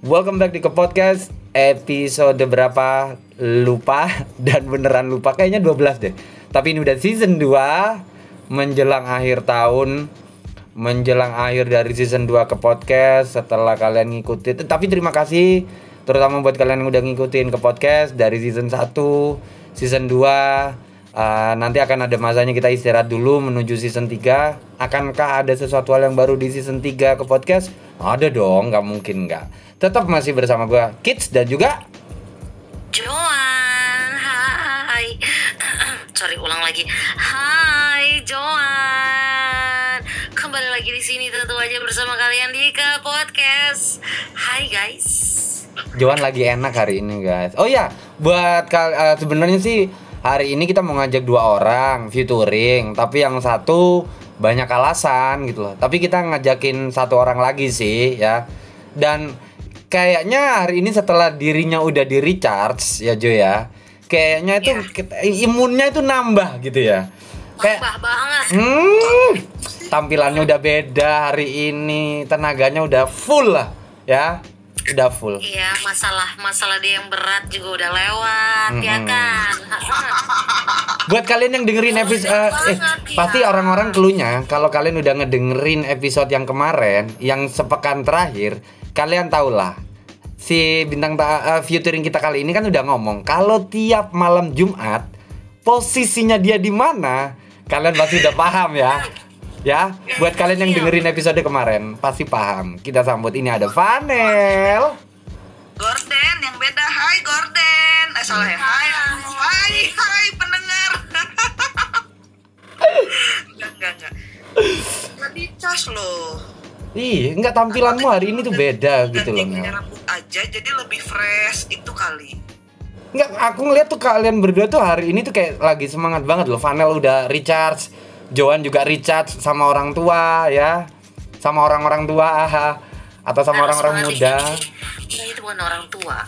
Welcome back di ke podcast. Episode berapa? Lupa. Dan beneran lupa. Kayaknya 12 deh. Tapi ini udah season 2 menjelang akhir tahun. Menjelang akhir dari season 2 ke podcast. Setelah kalian ngikutin. Tapi terima kasih. Terutama buat kalian yang udah ngikutin ke podcast. Dari season 1 season 2 Uh, nanti akan ada masanya kita istirahat dulu menuju season 3 Akankah ada sesuatu hal yang baru di season 3 ke podcast? Ada dong, nggak mungkin nggak Tetap masih bersama gue Kids dan juga Joan, hai. Sorry, ulang lagi. Hai, Joan. Kembali lagi di sini tentu aja bersama kalian di ke podcast. Hai guys. Joan lagi enak hari ini guys Oh ya, buat uh, sebenarnya sih hari ini kita mau ngajak dua orang featuring. Tapi yang satu banyak alasan gitu loh. Tapi kita ngajakin satu orang lagi sih ya. Dan kayaknya hari ini setelah dirinya udah di recharge ya Jo ya. Kayaknya itu kita- imunnya itu nambah gitu ya. Kayak Tambah banget. Hmm, tampilannya udah beda hari ini, tenaganya udah full lah, ya, udah full. Iya, masalah masalah dia yang berat juga udah lewat, ya Mm-mm. kan? Buat kalian yang dengerin episode, eh, banget, ya. pasti orang-orang keluhnya kalau kalian udah ngedengerin episode yang kemarin, yang sepekan terakhir, kalian tau lah. Si bintang ta- eh, featuring kita kali ini kan udah ngomong kalau tiap malam Jumat posisinya dia di mana, kalian pasti udah paham ya. Ya, buat kalian yang dengerin episode kemarin pasti paham. Kita sambut ini ada Vanel. Gorden yang beda Hai Gorden Eh salah ya Hai Hai Hai pendengar Enggak enggak enggak Nggak dicas loh Ih, enggak tampilanmu hari ini tuh beda gitu loh. Ganti rambut aja jadi lebih fresh Itu kali Enggak, aku ngeliat tuh kalian berdua tuh hari ini tuh kayak lagi semangat banget loh. Vanel udah recharge, Joan juga recharge sama orang tua ya, sama orang-orang tua aha. atau sama orang-orang muda. Kita itu bukan orang tua.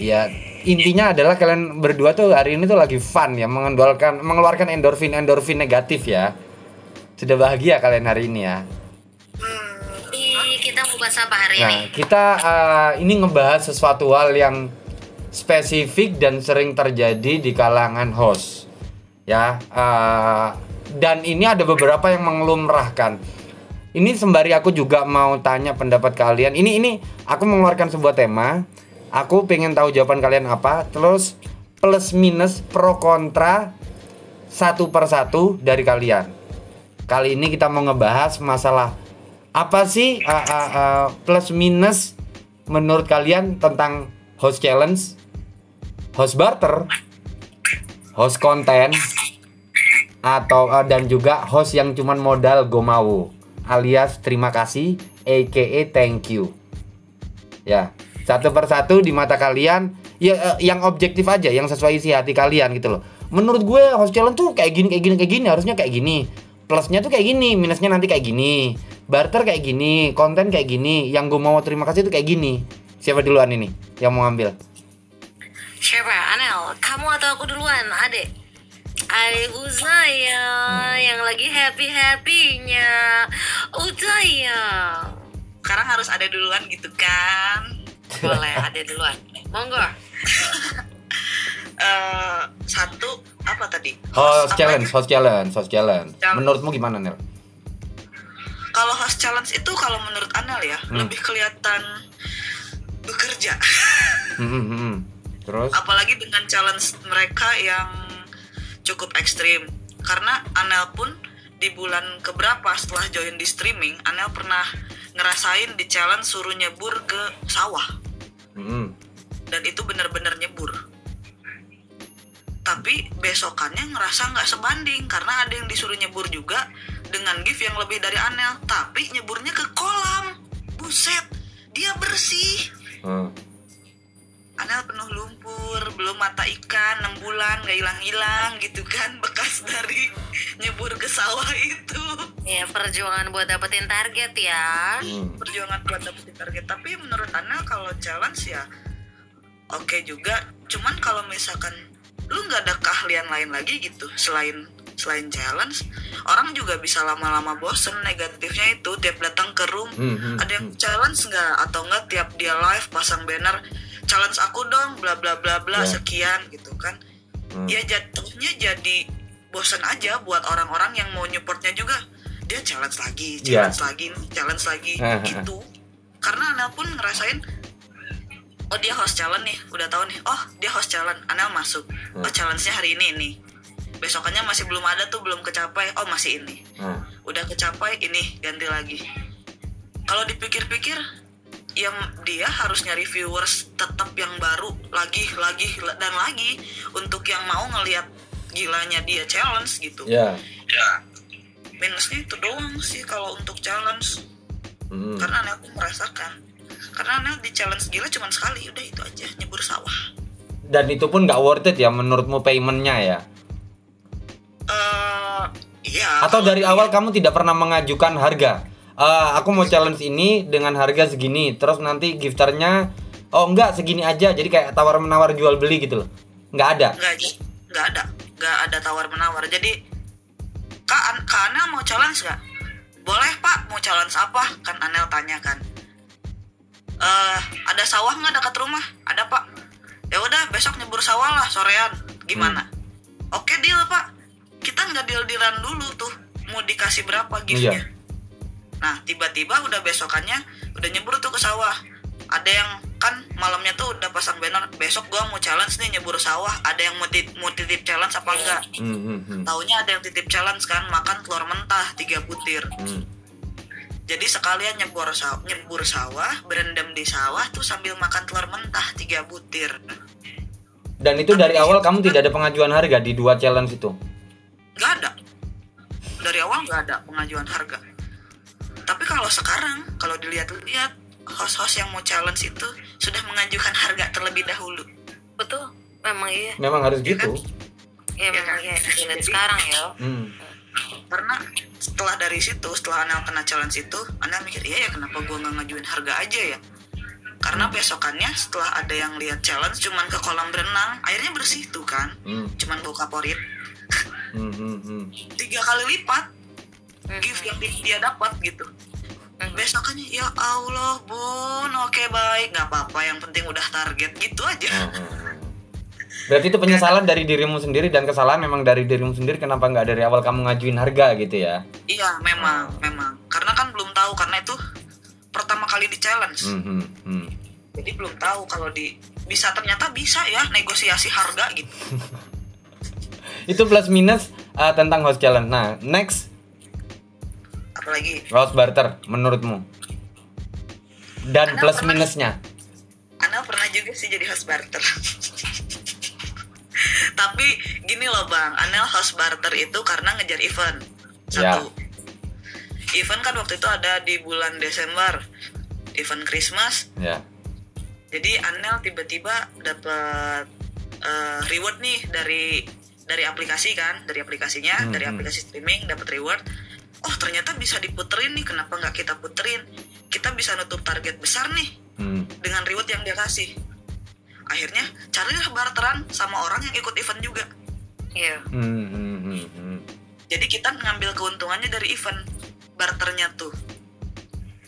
Ya intinya adalah kalian berdua tuh hari ini tuh lagi fun ya, mengeluarkan mengeluarkan endorfin endorfin negatif ya. Sudah bahagia kalian hari ini ya. hmm, kita bahas apa hari ini? Nah, kita uh, ini ngebahas sesuatu hal yang spesifik dan sering terjadi di kalangan host. Ya, uh, dan ini ada beberapa yang mengelumrahkan. Ini sembari aku juga mau tanya pendapat kalian. Ini ini aku mengeluarkan sebuah tema. Aku pengen tahu jawaban kalian apa. Terus plus minus pro kontra satu persatu dari kalian. Kali ini kita mau ngebahas masalah apa sih uh, uh, uh, plus minus menurut kalian tentang host challenge, host barter, host konten, atau uh, dan juga host yang cuman modal go mau alias terima kasih, aka thank you. Ya, satu persatu di mata kalian ya eh, yang objektif aja, yang sesuai isi hati kalian gitu loh. Menurut gue host challenge tuh kayak gini kayak gini kayak gini harusnya kayak gini. Plusnya tuh kayak gini, minusnya nanti kayak gini. Barter kayak gini, konten kayak gini. Yang gue mau terima kasih tuh kayak gini. Siapa duluan ini yang mau ambil? Siapa? Anel, kamu atau aku duluan, adek? Adekku saya yang lagi happy-happynya Utaya Sekarang harus ada duluan gitu kan Boleh, adek duluan Monggo Eh, Satu Apa tadi Host apa challenge, host challenge, host challenge. Challenge. Menurutmu gimana, Nel? Kalau host challenge itu kalau menurut Anel ya Hmm. Lebih kelihatan bekerja Hmm, hmm, hmm. Terus? apalagi dengan challenge mereka yang cukup ekstrim. Karena Anel pun di bulan keberapa setelah join di streaming Anel pernah ngerasain di challenge suruh nyebur ke sawah. Hmm. dan itu bener-bener nyebur. Tapi besokannya ngerasa nggak sebanding karena ada yang disuruh nyebur juga dengan gift yang lebih dari Anel. Tapi nyeburnya ke kolam. Buset dia bersih. Hmm. Anel penuh lumpur, belum mata ikan, 6 bulan gak hilang-hilang gitu kan bekas dari nyebur ke sawah itu. Ya perjuangan buat dapetin target ya Hmm. Perjuangan buat dapetin target. Tapi menurut Anel kalau challenge ya oke juga. Cuman kalau misalkan lu nggak ada keahlian lain lagi gitu selain selain challenge orang juga bisa lama-lama bosen negatifnya itu tiap datang ke room Hmm, hmm, ada yang challenge nggak atau enggak tiap dia live pasang banner challenge aku dong bla bla bla bla Ya. sekian gitu kan Hmm. ya jatuhnya jadi bosen aja buat orang-orang yang mau supportnya juga dia challenge lagi Ya. challenge lagi challenge lagi Hahaha. gitu karena Anel pun ngerasain oh dia host challenge nih udah tahu nih oh dia host challenge Anel masuk oh Hmm. challenge-nya hari ini nih besokannya masih belum ada tuh belum kecapai oh masih ini Nah, udah kecapai ini ganti lagi kalau dipikir-pikir yang dia harus nyari viewers tetap yang baru lagi lagi dan lagi untuk yang mau ngelihat gilanya dia challenge gitu ya. minusnya itu doang sih kalau untuk challenge Hmm. karena pun merasakan karena Anel di challenge gila cuma sekali udah itu aja nyebur sawah Dan itu pun nggak worth it ya menurutmu paymentnya ya? eh iya Atau dari awal kamu tidak pernah mengajukan harga? Eh, aku mau challenge ini dengan harga segini, terus nanti gifternya oh enggak segini aja, jadi kayak tawar menawar jual beli gitu loh, nggak ada. nggak nggak ada. Nggak ada tawar menawar jadi kak An kak Anel mau challenge nggak? Boleh pak. Mau challenge apa? Kan Anel tanya kan. Eh ada sawah nggak dekat rumah? Ada pak. Ya udah besok nyebur sawah lah sorean. Gimana? Oke deal pak. Kita nggak deal dealan dulu tuh. Mau dikasih berapa giftnya? Iya. Nah tiba-tiba udah besokannya udah nyebur tuh ke sawah. Ada yang kan malamnya tuh udah pasang banner besok gua mau challenge nih nyebur sawah ada yang mau, tit- mau titip challenge apa enggak? Hmm, hmm, taunya ada yang titip challenge kan makan telur mentah tiga butir. Hmm. jadi sekalian nyebur sawah, nyebur sawah berendam di sawah tuh sambil makan telur mentah tiga butir. Dan itu dari awal kamu tidak ada pengajuan harga di dua challenge itu. nggak ada. Dari awal nggak ada pengajuan harga tapi kalau sekarang kalau dilihat-lihat host-host yang mau challenge itu sudah mengajukan harga terlebih dahulu betul memang iya Memang harus gitu. ya Iya memang kan? iya sekarang ya Hmm. karena setelah dari situ setelah Anel kena challenge itu Anel mikir iya ya kenapa gua nggak ngajuin harga aja ya karena besokannya setelah ada yang lihat challenge cuman ke kolam berenang airnya bersih tuh kan Hmm. cuman bau kaporit Hmm, hmm, hmm. tiga kali lipat Hmm. Gift yang dia dapat gitu Hmm. besokannya ya Allah bun oke baik nggak apa-apa yang penting udah target gitu aja Hmm, hmm, hmm. Berarti itu penyesalan dari dirimu sendiri dan kesalahan memang dari dirimu sendiri kenapa nggak dari awal kamu ngajuin harga gitu ya? iya memang memang karena kan belum tahu karena itu pertama kali di challenge Hmm, hmm, hmm. jadi belum tahu kalau di bisa ternyata bisa ya negosiasi harga gitu Itu plus minus uh, tentang host challenge. Nah, next apalagi. Host barter menurutmu? Dan plus pernah- minusnya. Anel pernah juga sih jadi host barter. Tapi gini loh bang. Anel host barter itu karena ngejar event. Satu. Event kan waktu itu ada di bulan Desember. Event Christmas. Ya. jadi Anel tiba-tiba dapat eh, reward nih dari dari aplikasi kan. Dari aplikasinya Hmm, dari aplikasi streaming dapat reward oh ternyata bisa diputerin nih kenapa nggak kita puterin? Kita bisa nutup target besar nih Hmm. dengan reward yang dia kasih. Akhirnya carilah barteran sama orang yang ikut event juga. Iya. Hmm, hmm, hmm, hmm. jadi kita ngambil keuntungannya dari event barternya tuh.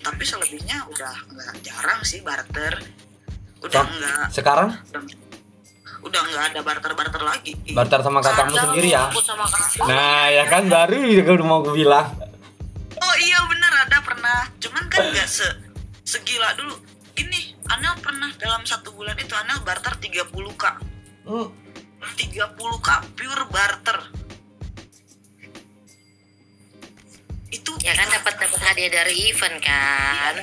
Tapi selebihnya udah nggak jarang sih barter. Udah nggak. Sekarang? Udah, udah nggak ada barter barter lagi. Barter sama kakakmu sendiri ya. aku sama kakak Nah, ya kan baru juga udah mau gue bilang. Oh iya bener ada pernah. Cuman kan nggak se segila dulu. Gini Anel pernah dalam satu bulan itu Anel barter 30k Hmm. 30k pure barter. Itu ya kan dapat dapat hadiah dari event kan.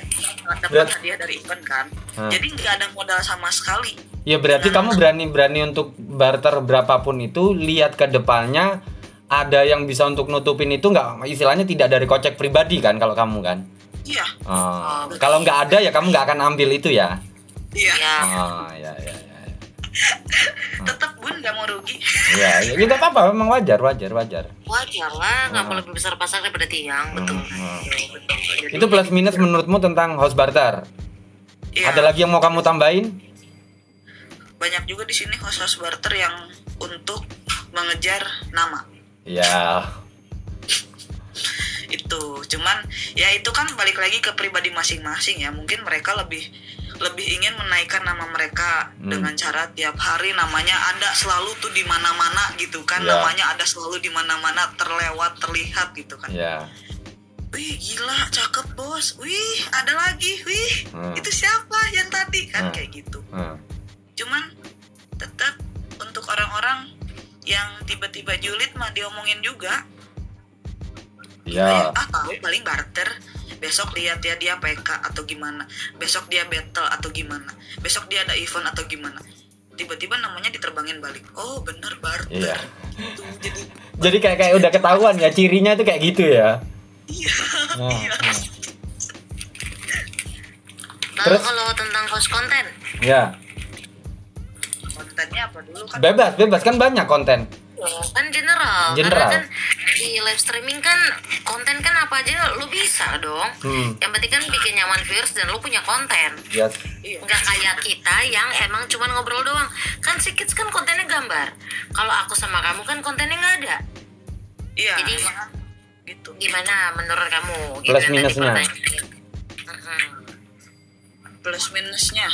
Dapat Berat. hadiah dari event kan. Hmm. jadi nggak ada modal sama sekali. Ya berarti kamu berani-berani untuk barter berapapun itu lihat ke depannya ada yang bisa untuk nutupin itu nggak istilahnya tidak dari kocek pribadi kan kalau kamu kan. iya Oh, kalau nggak ada ya kamu nggak akan ambil itu ya. iya ya Oh, ya ya ya. ya. tetap bun nggak mau rugi Ya, ya, ya nggak apa-apa, memang wajar, wajar, wajar. wajar lah nggak mau lebih besar pasar daripada tiang betul Hmm. Iya, betul. Jadi, Itu plus minus menurutmu tentang house barter. iya, Ada lagi yang mau kamu tambahin? banyak juga di sini host-host barter yang untuk mengejar nama Ya. itu cuman ya itu kan balik lagi ke pribadi masing-masing ya mungkin mereka lebih lebih ingin menaikkan nama mereka Hmm. dengan cara tiap hari namanya ada selalu tuh di mana-mana gitu kan Ya. namanya ada selalu di mana-mana terlewat terlihat gitu kan Ya. wih gila cakep bos wih ada lagi wih Hmm. itu siapa yang tadi kan Hmm. kayak gitu Hmm. cuman tetap untuk orang-orang yang tiba-tiba julid mah diomongin juga Ya. ah tahu paling barter besok lihat ya dia PK atau gimana besok dia battle atau gimana besok dia ada event atau gimana tiba-tiba namanya diterbangin balik oh bener barter Iya. Tuh, jadi Jadi kayak kayak udah ketahuan ya cirinya tuh kayak gitu ya. iya Nah, iya nah. Terus? kalau tentang host konten, Ya. Kontennya apa dulu kan Bebas, bebas kan banyak konten. kan general. General. Karena kan di live streaming kan konten kan apa aja lu bisa dong. Hmm. Yang penting kan bikin nyaman viewers dan lu punya konten. Yes. iya nggak kayak kita yang emang cuma ngobrol doang kan si kids kan kontennya gambar kalau aku sama kamu kan kontennya nggak ada iya Jadi- gitu gimana menurut kamu Plus yang tadi minusnya. plus minusnya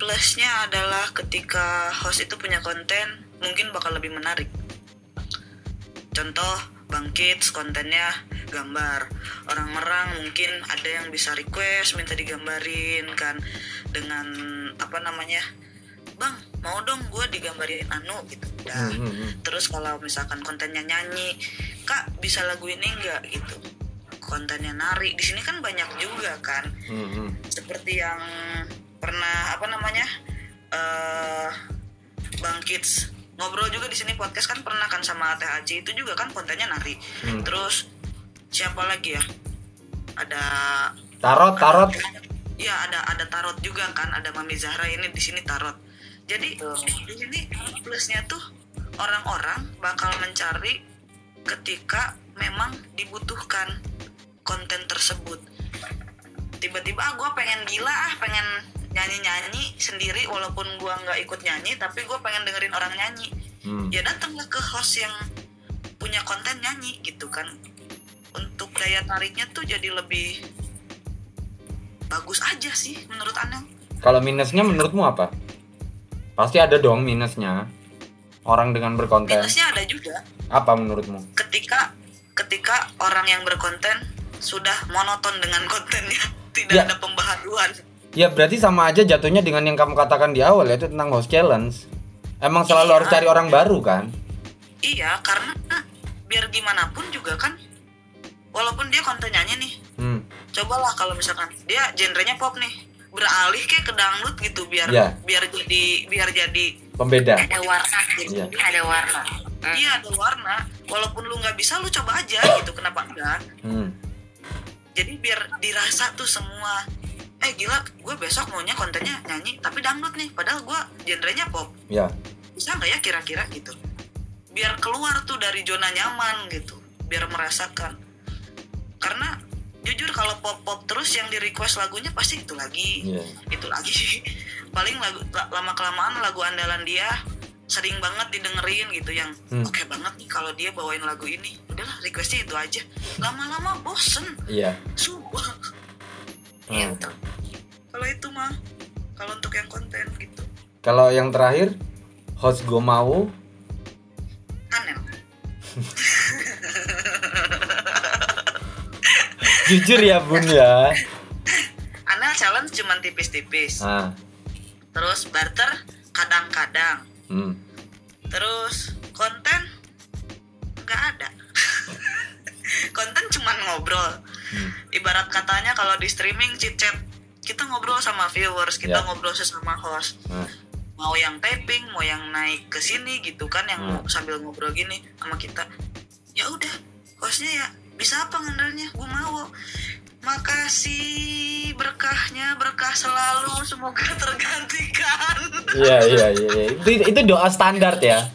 plusnya adalah ketika host itu punya konten mungkin bakal lebih menarik. Contoh Bang Kids kontennya gambar. Orang merang mungkin ada yang bisa request minta digambarin kan dengan apa namanya Bang mau dong gue digambarin anu gitu. Dah. Hmm, hmm, hmm. terus kalau misalkan kontennya nyanyi kak bisa lagu ini enggak gitu. Kontennya nari. Di sini kan banyak juga kan. Hmm, hmm. seperti yang pernah apa namanya eh Bang Kids ngobrol juga di sini podcast kan pernah kan sama Teh Aci itu juga kan kontennya nari. Hmm. terus siapa lagi ya? Ada Tarot, tarot. ya ada ada tarot juga kan ada Mami Zahra ini di sini tarot. Jadi di sini plusnya tuh orang-orang bakal mencari ketika memang dibutuhkan konten tersebut. Tiba-tiba ah gue pengen gila ah pengen nyanyi-nyanyi sendiri walaupun gua nggak ikut nyanyi tapi gue pengen dengerin orang nyanyi Hmm. ya datanglah ke host yang punya konten nyanyi gitu kan untuk daya tariknya tuh jadi lebih bagus aja sih menurut Anel Kalau minusnya menurutmu apa? Pasti ada dong minusnya. Orang dengan berkonten. minusnya ada juga Apa menurutmu? ketika ketika orang yang berkonten sudah monoton dengan kontennya tidak Ya. ada pembaharuan Ya berarti sama aja jatuhnya dengan yang kamu katakan di awal yaitu tentang host challenge. Emang selalu Iya. harus cari orang baru kan? iya karena biar gimana pun juga kan walaupun dia konten nyanyi nih Hmm. cobalah kalau misalkan dia genrenya pop nih beralih ke ke dangdut gitu biar Ya. biar jadi biar jadi Pembeda. ada warna Iya. ada warna Hmm. iya ada warna walaupun lu nggak bisa lu coba aja gitu kenapa enggak Hmm. jadi biar dirasa tuh semua eh gila gue besok maunya kontennya nyanyi tapi dangdut nih. Padahal gue genrenya pop. Ya. bisa nggak ya kira-kira gitu? Biar keluar tuh dari zona nyaman gitu. Biar merasakan. Karena jujur kalau pop pop terus yang di request lagunya pasti itu lagi. Iya. itu lagi. Paling lagu lama kelamaan lagu andalan dia sering banget didengerin gitu yang Hmm. oke banget nih kalau dia bawain lagu ini. Udahlah requestnya itu aja. Lama-lama bosen. Iya. sumpah Hmm. gitu kalau itu mah kalau untuk yang konten gitu Kalau yang terakhir host gue mau aneh jujur ya bun ya. aneh challenge cuman tipis-tipis Nah. terus barter kadang-kadang Hmm. terus konten nggak ada konten cuman ngobrol Hmm. Ibarat katanya kalau di streaming chit chat kita ngobrol sama viewers kita Ya. ngobrol sesama host Nah. mau yang taping mau yang naik ke sini gitu kan yang Hmm. mau sambil ngobrol gini sama kita ya udah hostnya ya bisa apa ngandelnya gue mau makasih berkahnya berkah selalu semoga tergantikan Iya iya iya. iya. Itu itu doa standar ya.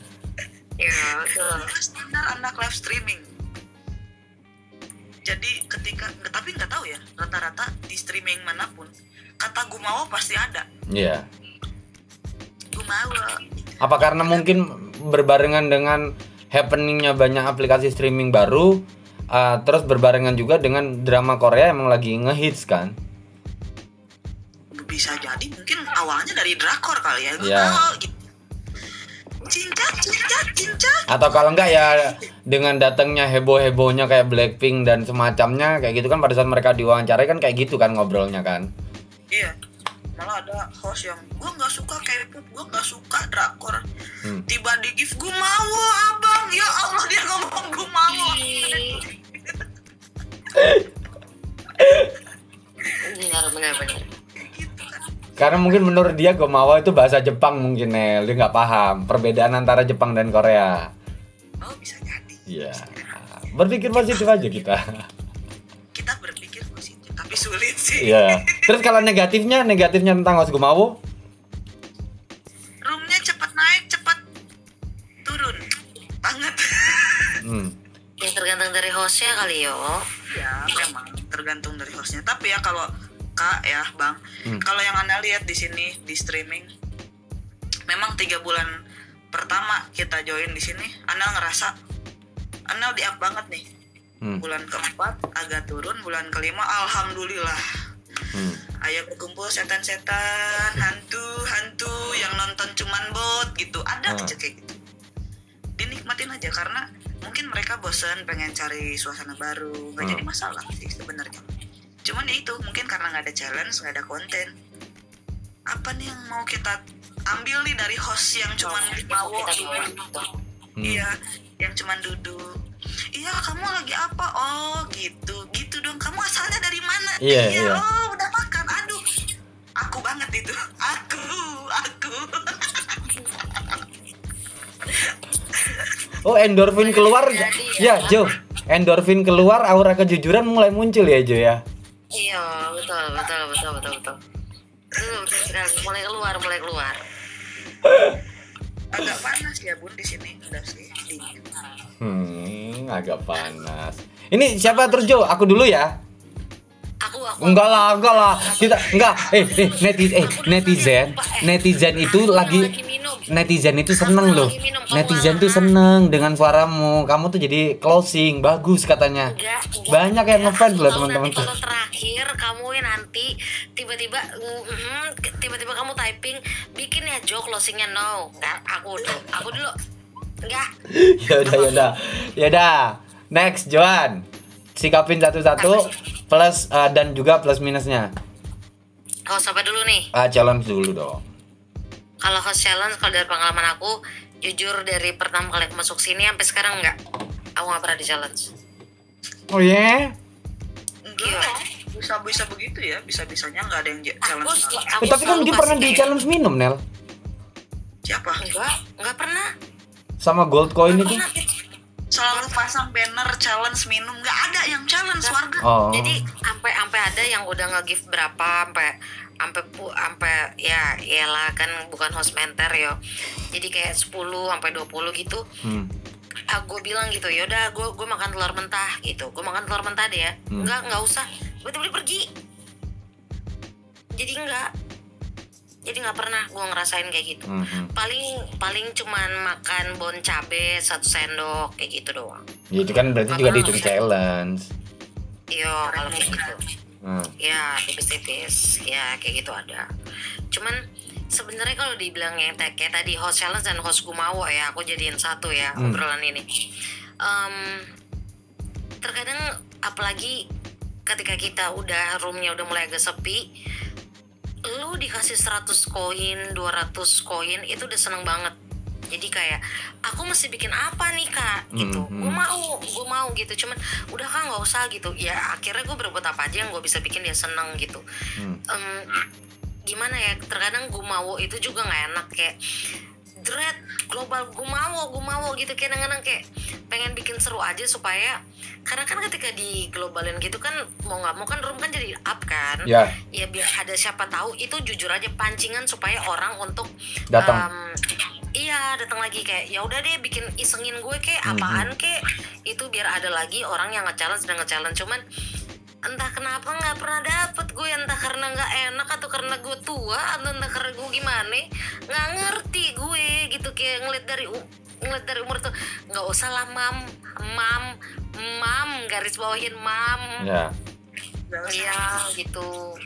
ya betul standar anak live streaming jadi ketika nggak- tapi nggak tahu ya rata-rata di streaming mana pun kata gumawa pasti ada Iya. gumawa Apa karena mungkin berbarengan dengan happeningnya banyak aplikasi streaming baru uh, terus berbarengan juga dengan drama Korea emang lagi ngehits kan bisa jadi mungkin awalnya dari drakor kali ya gue Iya. tahu gitu. Cinta cinta cinta atau kalau enggak ya dengan datangnya heboh-hebohnya kayak Blackpink dan semacamnya kayak gitu kan pada saat mereka diwawancarai kan kayak gitu kan ngobrolnya kan. Iya malah ada host yang gue nggak suka K-pop gue nggak suka drakor. Hmm. tiba di gift gue mau abang. Ya Allah dia ngomong gue mau. Benar benar benar karena mungkin menurut dia Gomawa itu bahasa Jepang mungkin Nel. Dia nggak paham perbedaan antara Jepang dan Korea. Oh bisa jadi. Iya. Berpikir positif aja kita. Kita berpikir positif tapi sulit sih. Iya. Terus kalau negatifnya negatifnya tentang Host Gomawo roomnya cepat naik cepat turun. Banget. Hmm. ya tergantung dari hostnya kali yo. Ya memang tergantung dari hostnya. Tapi ya kalau kak ya bang Hmm. kalau yang anda lihat di sini di streaming memang tiga bulan pertama kita join di sini Anel ngerasa Anel di up banget nih Hmm. bulan keempat agak turun bulan kelima alhamdulillah Hmm. ayo berkumpul setan-setan hantu-hantu yang nonton cuman bot gitu ada Ah. aja kayak gitu dinikmatin aja karena mungkin mereka bosen pengen cari suasana baru nggak Ah. jadi masalah sih sebenarnya cuman ya itu mungkin karena nggak ada challenge nggak ada konten. Apa nih yang mau kita ambil nih dari host yang cuman bawa gitu. Hmm. iya yang cuman duduk. Iya kamu lagi apa? Oh gitu. Gitu dong. Kamu asalnya dari mana? Iya, iya. oh udah makan. Aduh. Aku banget itu. Aku aku. Oh endorfin keluar. Ya. Ya. Jo. Endorfin keluar aura kejujuran mulai muncul ya Jo ya iya betul betul betul betul betul. Betul betul sekali mulai keluar mulai keluar. Agak panas ya bun di sini. Udah sih dingin. Hmm agak panas. Ini siapa terus Jo aku dulu ya aku aku Enggak lah, enggak lah. Kita enggak. Eh, eh netizen, eh netizen, netizen itu lagi netizen itu seneng loh. Netizen tuh seneng dengan suaramu. Kamu tuh jadi closing, bagus katanya. Banyak yang ngefans loh teman-teman tuh. Terakhir kamu nanti tiba-tiba mhm, tiba-tiba kamu typing bikin ya Jo closingnya no. Enggak, aku dulu. Aku dulu. Enggak. ya udah, ya udah. Ya udah. Next, Joan. Sikapin satu-satu plus eh, dan juga plus minusnya. Kau sampai dulu nih. Ah, challenge dulu dong. Kalau host challenge kalau dari pengalaman aku jujur dari pertama kali aku masuk sini sampai sekarang enggak. Aku nggak pernah di challenge. Oh ya? enggak Iya. bisa bisa begitu ya bisa bisanya nggak ada yang Aku, challenge aku tapi kan dia pernah di challenge minum, Nel. siapa Enggak, enggak pernah. Sama gold coin itu. Selalu pasang banner challenge minum nggak ada yang challenge warga Oh. Jadi sampai sampai ada yang udah nge-give berapa sampai sampai sampai ya iyalah kan bukan host mentor yo. Jadi kayak 10 sampai 20 gitu. Hmm. Ah, gue bilang gitu, yaudah gue gue makan telur mentah gitu. Gue makan telur mentah deh ya. Hmm. Enggak, enggak usah. Tiba-tiba dia pergi. Jadi enggak. Jadi nggak pernah gue ngerasain kayak gitu. Hmm, hmm. Paling paling cuman makan bon cabe satu sendok kayak gitu doang. Ya, itu kan berarti juga dihitung challenge. Iya, kalau kayak gitu. Hmm. ya tipis-tipis ya kayak gitu ada cuman sebenarnya kalau dibilang yang kayak tadi host challenge dan host gumawo ya aku jadiin satu ya Hmm. obrolan ini Em, terkadang apalagi ketika kita udah roomnya udah mulai agak sepi lu dikasih 100 koin 200 koin itu udah seneng banget. Jadi kayak aku mesti bikin apa nih kak? Gitu. Hmm, hmm. gue mau gue mau gitu. Cuman udah kak nggak usah gitu. Ya akhirnya gue berbuat apa aja yang gue bisa bikin dia seneng gitu. Hmm. Em, gimana ya terkadang gue mau itu juga nggak enak. Kayak dread global gue mau gue mau gitu. Kayak kadang-kadang kayak pengen bikin seru aja supaya karena kan ketika di globalin gitu kan mau nggak mau kan room kan jadi up kan. Ya, ya biar ada siapa tahu itu jujur aja pancingan supaya orang untuk Datang. em, iya datang lagi. Kayak ya udah deh bikin isengin gue kayak Mhm. apaan kek itu biar ada lagi orang yang nge-challenge dan nge-challenge. Cuman entah kenapa nggak pernah dapet gue entah karena nggak enak atau karena gue tua atau entah karena gue gimana nggak ngerti gue gitu kayak ngeliat dari ngeliat dari umur tuh nggak usah lah mam mam mam garis bawahin mam ya. Iya gitu.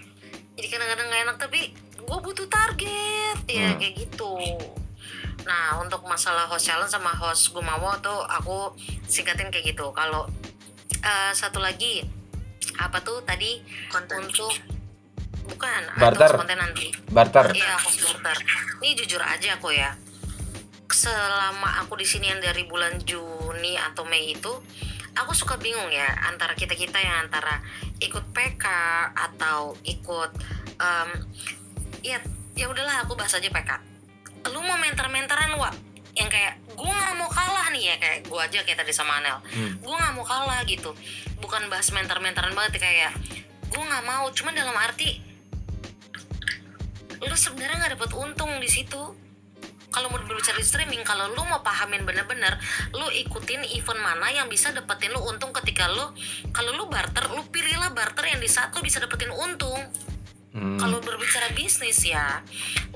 Jadi kadang-kadang nggak enak tapi gue butuh target ya Hmm. kayak gitu. Nah untuk masalah host challenge sama host Gumawo tuh aku singkatin kayak gitu. Kalau eh, satu lagi apa tuh tadi konten untuk bukan Barter. atau konten nanti. barter Iya host barter. Ini jujur aja aku ya. Selama aku di sini yang dari bulan Juni atau Mei itu aku suka bingung ya antara kita kita yang antara ikut PK atau ikut em, ya ya udahlah aku bahas aja PK lu mau mentor-mentoran wa yang kayak gue nggak mau kalah nih ya kayak gue aja kayak tadi sama Anel. Hmm. gue nggak mau kalah gitu. Bukan bahas mentor-mentoran banget kayak gue nggak mau cuman dalam arti lu sebenarnya nggak dapat untung di situ. Kalau mau berbicara di streaming kalau lu mau pahamin bener-bener lu ikutin event mana yang bisa dapetin lu untung ketika lu kalau lu barter lu pilihlah barter yang di saat lu bisa dapetin untung Hmm. kalau berbicara bisnis ya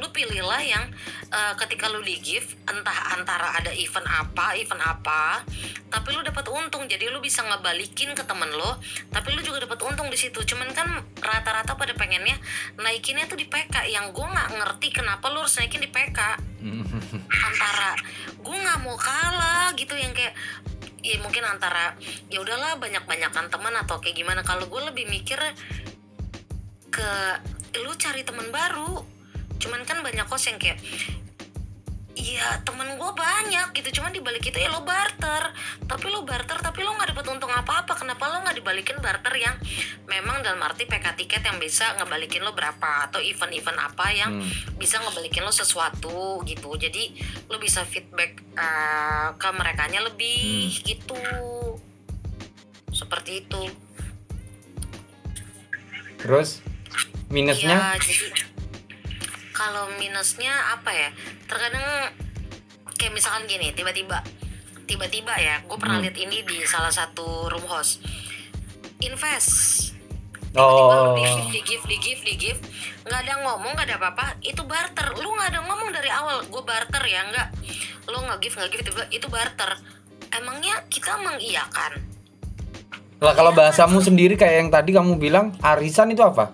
lu pilihlah yang eh, ketika lu di gift entah antara ada event apa event apa tapi lu dapat untung. Jadi lu bisa ngebalikin ke temen lo tapi lu juga dapat untung di situ. Cuman kan rata-rata pada pengennya naikinnya tuh di PK yang gue nggak ngerti kenapa lu harus naikin di PK Hmm. antara gue nggak mau kalah gitu yang kayak ya mungkin antara ya udahlah banyak-banyakan teman atau kayak gimana. Kalau gue lebih mikir ke lu cari teman baru. Cuman kan banyak kos yang kayak Iya temen gue banyak gitu. Cuman dibalik itu ya lo barter. Tapi lo barter tapi lo nggak dapat untung apa-apa. Kenapa lo nggak dibalikin barter yang Memang dalam arti PK tiket yang bisa ngebalikin lo berapa? Atau event-event apa yang Hmm. bisa ngebalikin lo sesuatu gitu. Jadi lo bisa feedback eh, ke merekanya lebih gitu. Seperti itu. Terus minusnya Iya, jadi kalau minusnya apa ya? Terkadang kayak misalkan gini, tiba-tiba tiba-tiba ya, gue pernah Hmm. lihat ini di salah satu room host. Invest. Tiba-tiba oh di gift, di gift, di gift, di gift. Nggak ada ngomong, nggak ada apa-apa. Itu barter. Lu nggak ada ngomong dari awal. Gue barter ya, nggak. Lu nggak gift, nggak gift, tiba itu barter. Emangnya kita mengiyakan? lah kalau bahasamu sendiri kayak yang tadi kamu bilang arisan itu apa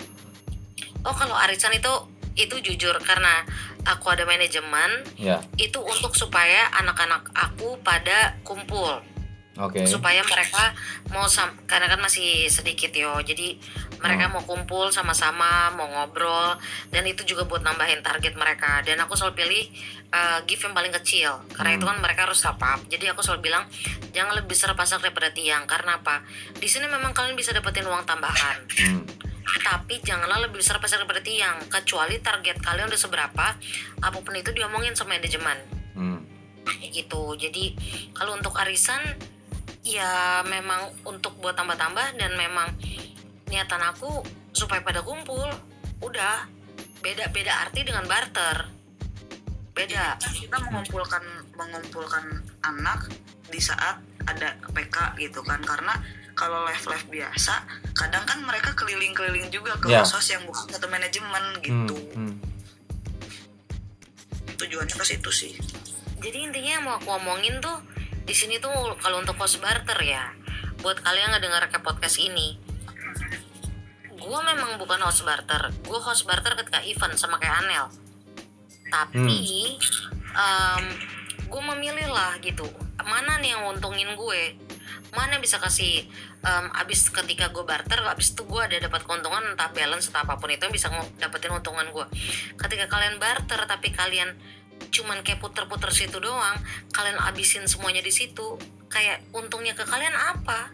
Oh kalau arisan itu itu jujur karena aku ada manajemen ya. itu untuk supaya anak-anak aku pada kumpul. Oke. Supaya mereka mau sam karena kan masih sedikit yo. Jadi mereka mau kumpul sama-sama mau ngobrol dan itu juga buat nambahin target mereka. Dan aku selalu pilih uh, gift yang paling kecil karena itu kan mereka harus top up jadi aku selalu bilang jangan lebih besar pasar daripada tiang. Karena apa? Di sini memang kalian bisa dapetin uang tambahan. Hmm. Tapi janganlah lebih besar pasar daripada tiang kecuali target kalian udah seberapa apa pun itu diomongin sama manajemen. Hmm. Kayak gitu. Jadi kalau untuk arisan ya memang untuk buat tambah-tambah dan memang niatan aku supaya pada kumpul udah. Beda beda arti dengan barter. Beda. Kita mengumpulkan mengumpulkan anak di saat ada PK gitu kan. Karena kalau live live biasa kadang kan mereka keliling-keliling juga ke Ya. host yang bukan satu manajemen Hmm. gitu Hmm. tujuannya ke situ sih jadi intinya yang mau aku omongin tuh di sini tuh kalau untuk host barter ya buat kalian yang dengar ke podcast ini gue memang bukan host barter gue host barter ketika event sama kayak Anel tapi gue memilih lah gitu mana nih yang untungin gue mana yang bisa kasih em, abis ketika gue barter abis itu gue ada dapat keuntungan entah balance atau apa pun itu yang bisa dapetin untungan gue ketika kalian barter tapi kalian cuman kayak puter-puter situ doang kalian abisin semuanya di situ kayak untungnya ke kalian apa?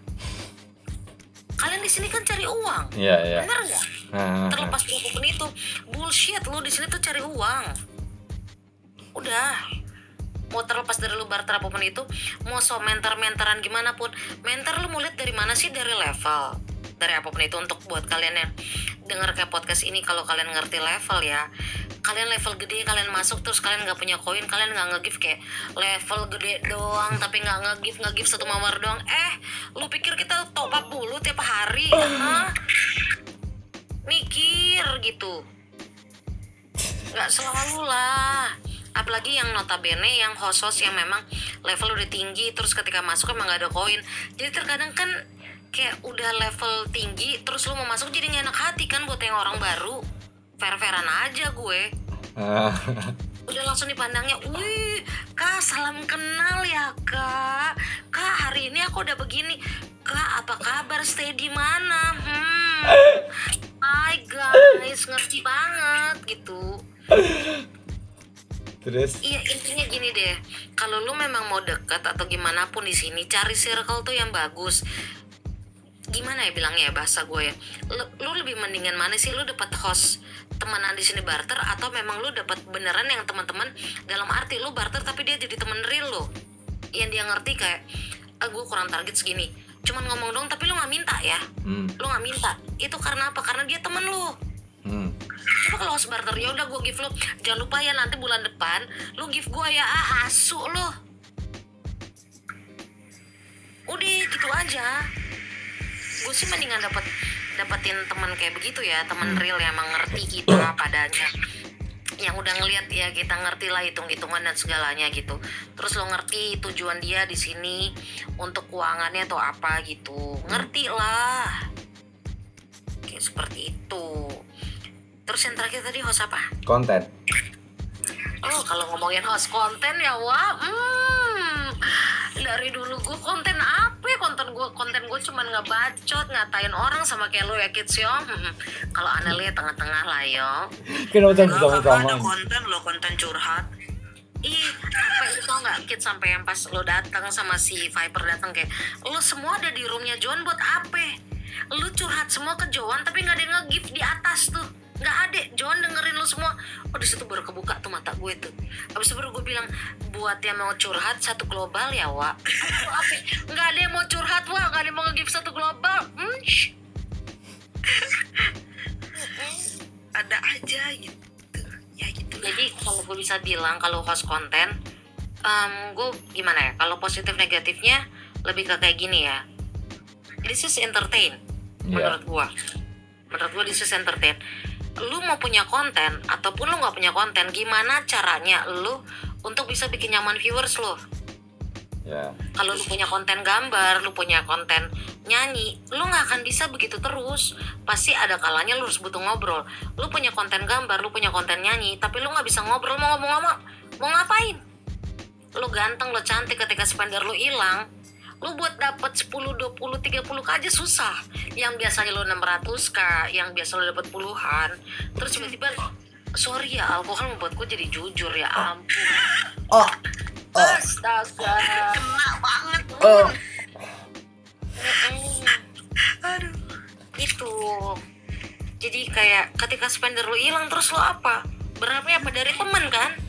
Kalian di sini kan cari uang Iya, iya. bener nggak? Nah, terlepas apa pun itu bullshit lu di sini tuh cari uang. Udah mau terlepas dari lu barter apa pun itu mau so mentor mentoran gimana pun mentor lu mau lihat dari mana sih? Dari level. Dari apa pun itu untuk buat kalian yang denger kayak podcast ini kalau kalian ngerti level ya kalian level gede kalian masuk terus kalian nggak punya koin kalian nggak nge-give kayak level gede doang tapi nggak nge-give nge-give satu mawar doang. Eh lu pikir kita top up mulu tiap hari? Hah? mikir gitu. Nggak selalu lah apalagi yang notabene yang host-host yang memang level udah tinggi terus ketika masuk emang gak ada koin. Jadi terkadang kan kayak udah level tinggi terus lu mau masuk jadi gak enak hati kan buat yang orang baru. Fair-fairan aja gue. Ah, udah langsung dipandangnya wih kak salam kenal ya kak. Kak hari ini aku udah begini. Kak apa kabar? Stay di mana? Hmm. Hai guys ngerti banget gitu terus? Iya intinya gini deh, kalau lu memang mau deket atau gimana pun di sini cari circle tuh yang bagus. Gimana ya bilangnya ya bahasa gue ya? Lu, lu lebih mendingan mana sih? Lu dapat host temenan di sini barter atau memang lu dapat beneran yang teman-teman? Dalam arti lu barter tapi dia jadi temen real lo yang dia ngerti kayak ah gue kurang target segini. Cuman ngomong dong tapi lu nggak minta ya? Hmm, lu nggak minta. Itu karena apa? Karena dia temen lu hmm. Coba kalau barter ya udah gue give lo. Jangan lupa ya nanti bulan depan lu give gue ya ah, asu lo udah gitu aja. Gue sih mendingan dapat dapetin teman kayak begitu ya teman real yang mengerti kita padanya yang udah ngeliat ya kita ngerti lah hitung hitungan dan segalanya gitu. Terus lo ngerti tujuan dia di sini untuk keuangannya atau apa gitu. Ngerti lah. Kayak seperti itu terus yang terakhir tadi host apa konten Oh kalau ngomongin host konten ya wah, hmm, dari dulu gue konten apa? ya? Konten gue konten gue cuman ngebacot, ngatain orang sama kayak lo ya kids yo. Hmm, Kalau Anelia tengah-tengah lah yo. kenapa Enggak, kakak ada sama-sama konten lo konten curhat Ih, apa itu tau nggak kids sampai yang pas lo datang sama si Viper datang kayak lo semua ada di roomnya John buat apa? Lu curhat semua ke John tapi nggak ada yang nge-gift di atas tuh nggak ada John dengerin lu semua. Oh di situ baru kebuka tuh mata gue tuh. Habis itu baru gue bilang buat yang mau curhat satu global ya wa Apa? nggak ada yang mau curhat wa nggak ada yang mau nge-gift satu global. Hmm, ada aja gitu. Ya gitu jadi kalau gue bisa bilang kalau host konten em, gue gimana ya? Kalau positif negatifnya lebih ke kayak gini ya. This is entertain Iya. menurut gue menurut gue this is entertain lu mau punya konten ataupun lu nggak punya konten gimana caranya lu untuk bisa bikin nyaman viewers lu ya kalau lu punya konten gambar, lu punya konten nyanyi, lu nggak akan bisa begitu terus. Pasti ada kalanya lu harus butuh ngobrol. Lu punya konten gambar, lu punya konten nyanyi, tapi lu nggak bisa ngobrol mau ngomong-ngomong, mau ngapain? Lu ganteng, lu cantik ketika spender lu hilang, lu buat dapat 10, 20, 30 k aja susah. Yang biasanya lu 600 k, yang biasa lu dapat puluhan, terus tiba-tiba sorry ya alkohol membuat gue jadi jujur ya ampun. Oh. Astaga. Kena banget oh. Aduh. Itu. Jadi kayak ketika spender lu hilang terus lu apa? Berharapnya apa dari temen kan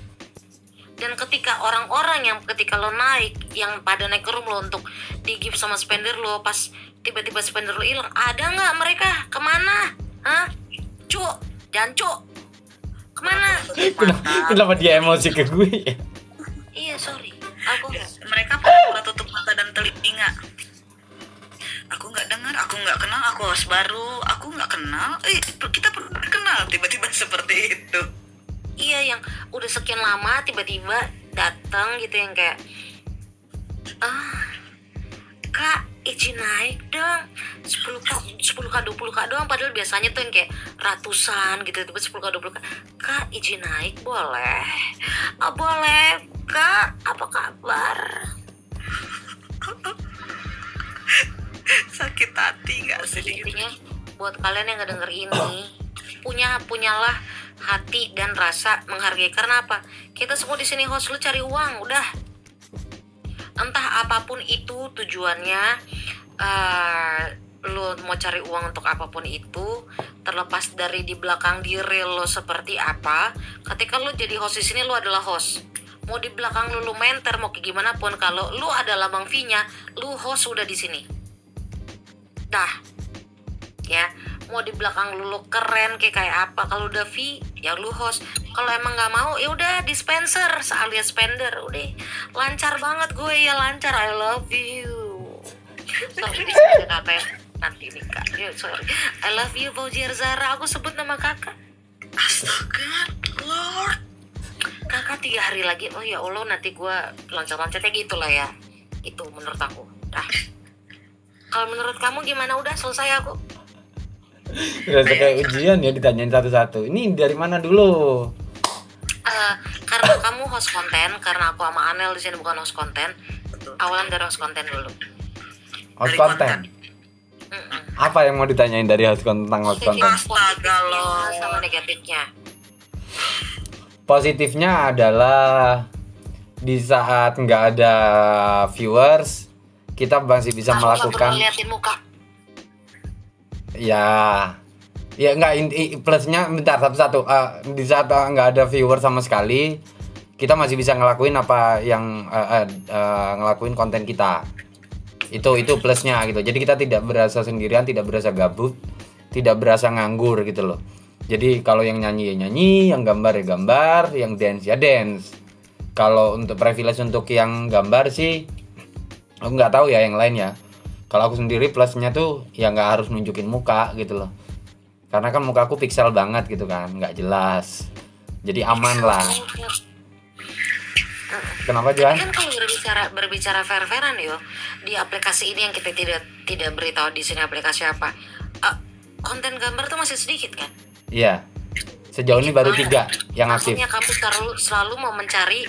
dan ketika orang-orang yang ketika lo naik yang pada naik ke room lo untuk di give sama spender lo pas tiba-tiba spender lo hilang ada nggak mereka? Ke mana? Hah? Cuk dan cuk. Ke mana? Kenapa, kenapa dia emosi ke gue? Ya iya sorry. Aku mereka pura tutup mata dan telinga. Aku nggak dengar aku nggak kenal aku host baru. Aku nggak kenal. Eh kita pernah kenal tiba-tiba seperti itu iya yang udah sekian lama tiba-tiba datang gitu yang kayak ah kak izin naik dong. 10 k 10 k 20 k doang padahal biasanya tuh yang kayak ratusan gitu tiba 10 k 20 k. Kak izin naik boleh? Ah, boleh kak. Apa kabar? Sakit hati nggak sih? Buat kalian yang ngedenger ini punya punyalah hati dan rasa menghargai. Karena apa? Kita semua di sini host lu cari uang udah. Entah apa pun itu tujuannya eh, lu mau cari uang untuk apa pun itu terlepas dari di belakang diri lo seperti apa ketika lu jadi host di sini lu adalah host. Mau di belakang lu lu menter mau kayak gimana pun kalau lu adalah bang V-nya lu host udah di sini. Dah. Ya mau di belakang lu, lu keren kayak kayak apa? Kalau udah V ya lu host. Kalau emang nggak mau ya udah dispenser alias spender. Udah lancar banget gue ya lancar. I love you. Sorry kakak nanti nikah ya sorry. I love you Fauziar Zara. Aku sebut nama kakak. Astaga lord kakak tiga hari lagi. Oh ya allah nanti gue loncat-loncatnya gitu lah ya. Itu menurut aku. Dah. Kalau menurut kamu gimana? Udah selesai aku Berasa kayak ujian ya ditanyain satu-satu. Ini dari mana dulu? Eh, karena kamu host konten karena aku sama Anel di sini bukan host konten awalan dari host konten dulu Host Dari konten. konten. Mm-mm. Apa yang mau ditanyain dari host konten tentang host konten? Astaga, Positifnya lo. sama negatifnya Positifnya adalah di saat nggak ada viewers, kita masih bisa Aku melakukan perlu liatin muka ya. Ya nggak plusnya bentar satu-satu. Eh, di saat eh, nggak ada viewer sama sekali kita masih bisa ngelakuin apa yang eh, eh, eh, ngelakuin konten kita. Itu itu plusnya gitu. Jadi kita tidak berasa sendirian tidak berasa gabut tidak berasa nganggur gitu loh. Jadi kalau yang nyanyi ya nyanyi yang gambar ya gambar yang dance ya dance. Kalau untuk privilege untuk yang gambar sih aku nggak tahu ya yang lain ya kalau aku sendiri plusnya tuh ya nggak harus nunjukin muka gitu loh. Karena kan muka aku pixel banget gitu kan nggak jelas. Jadi aman lah. Kenapa Tapi Johan? kan kalau berbicara berbicara fair-fairan yo di aplikasi ini yang kita tidak tidak beritahu di sini aplikasi apa eh, konten gambar tuh masih sedikit kan? Iya. Sejauh ini baru tiga yang aktif. Maksudnya kamu selalu selalu mau mencari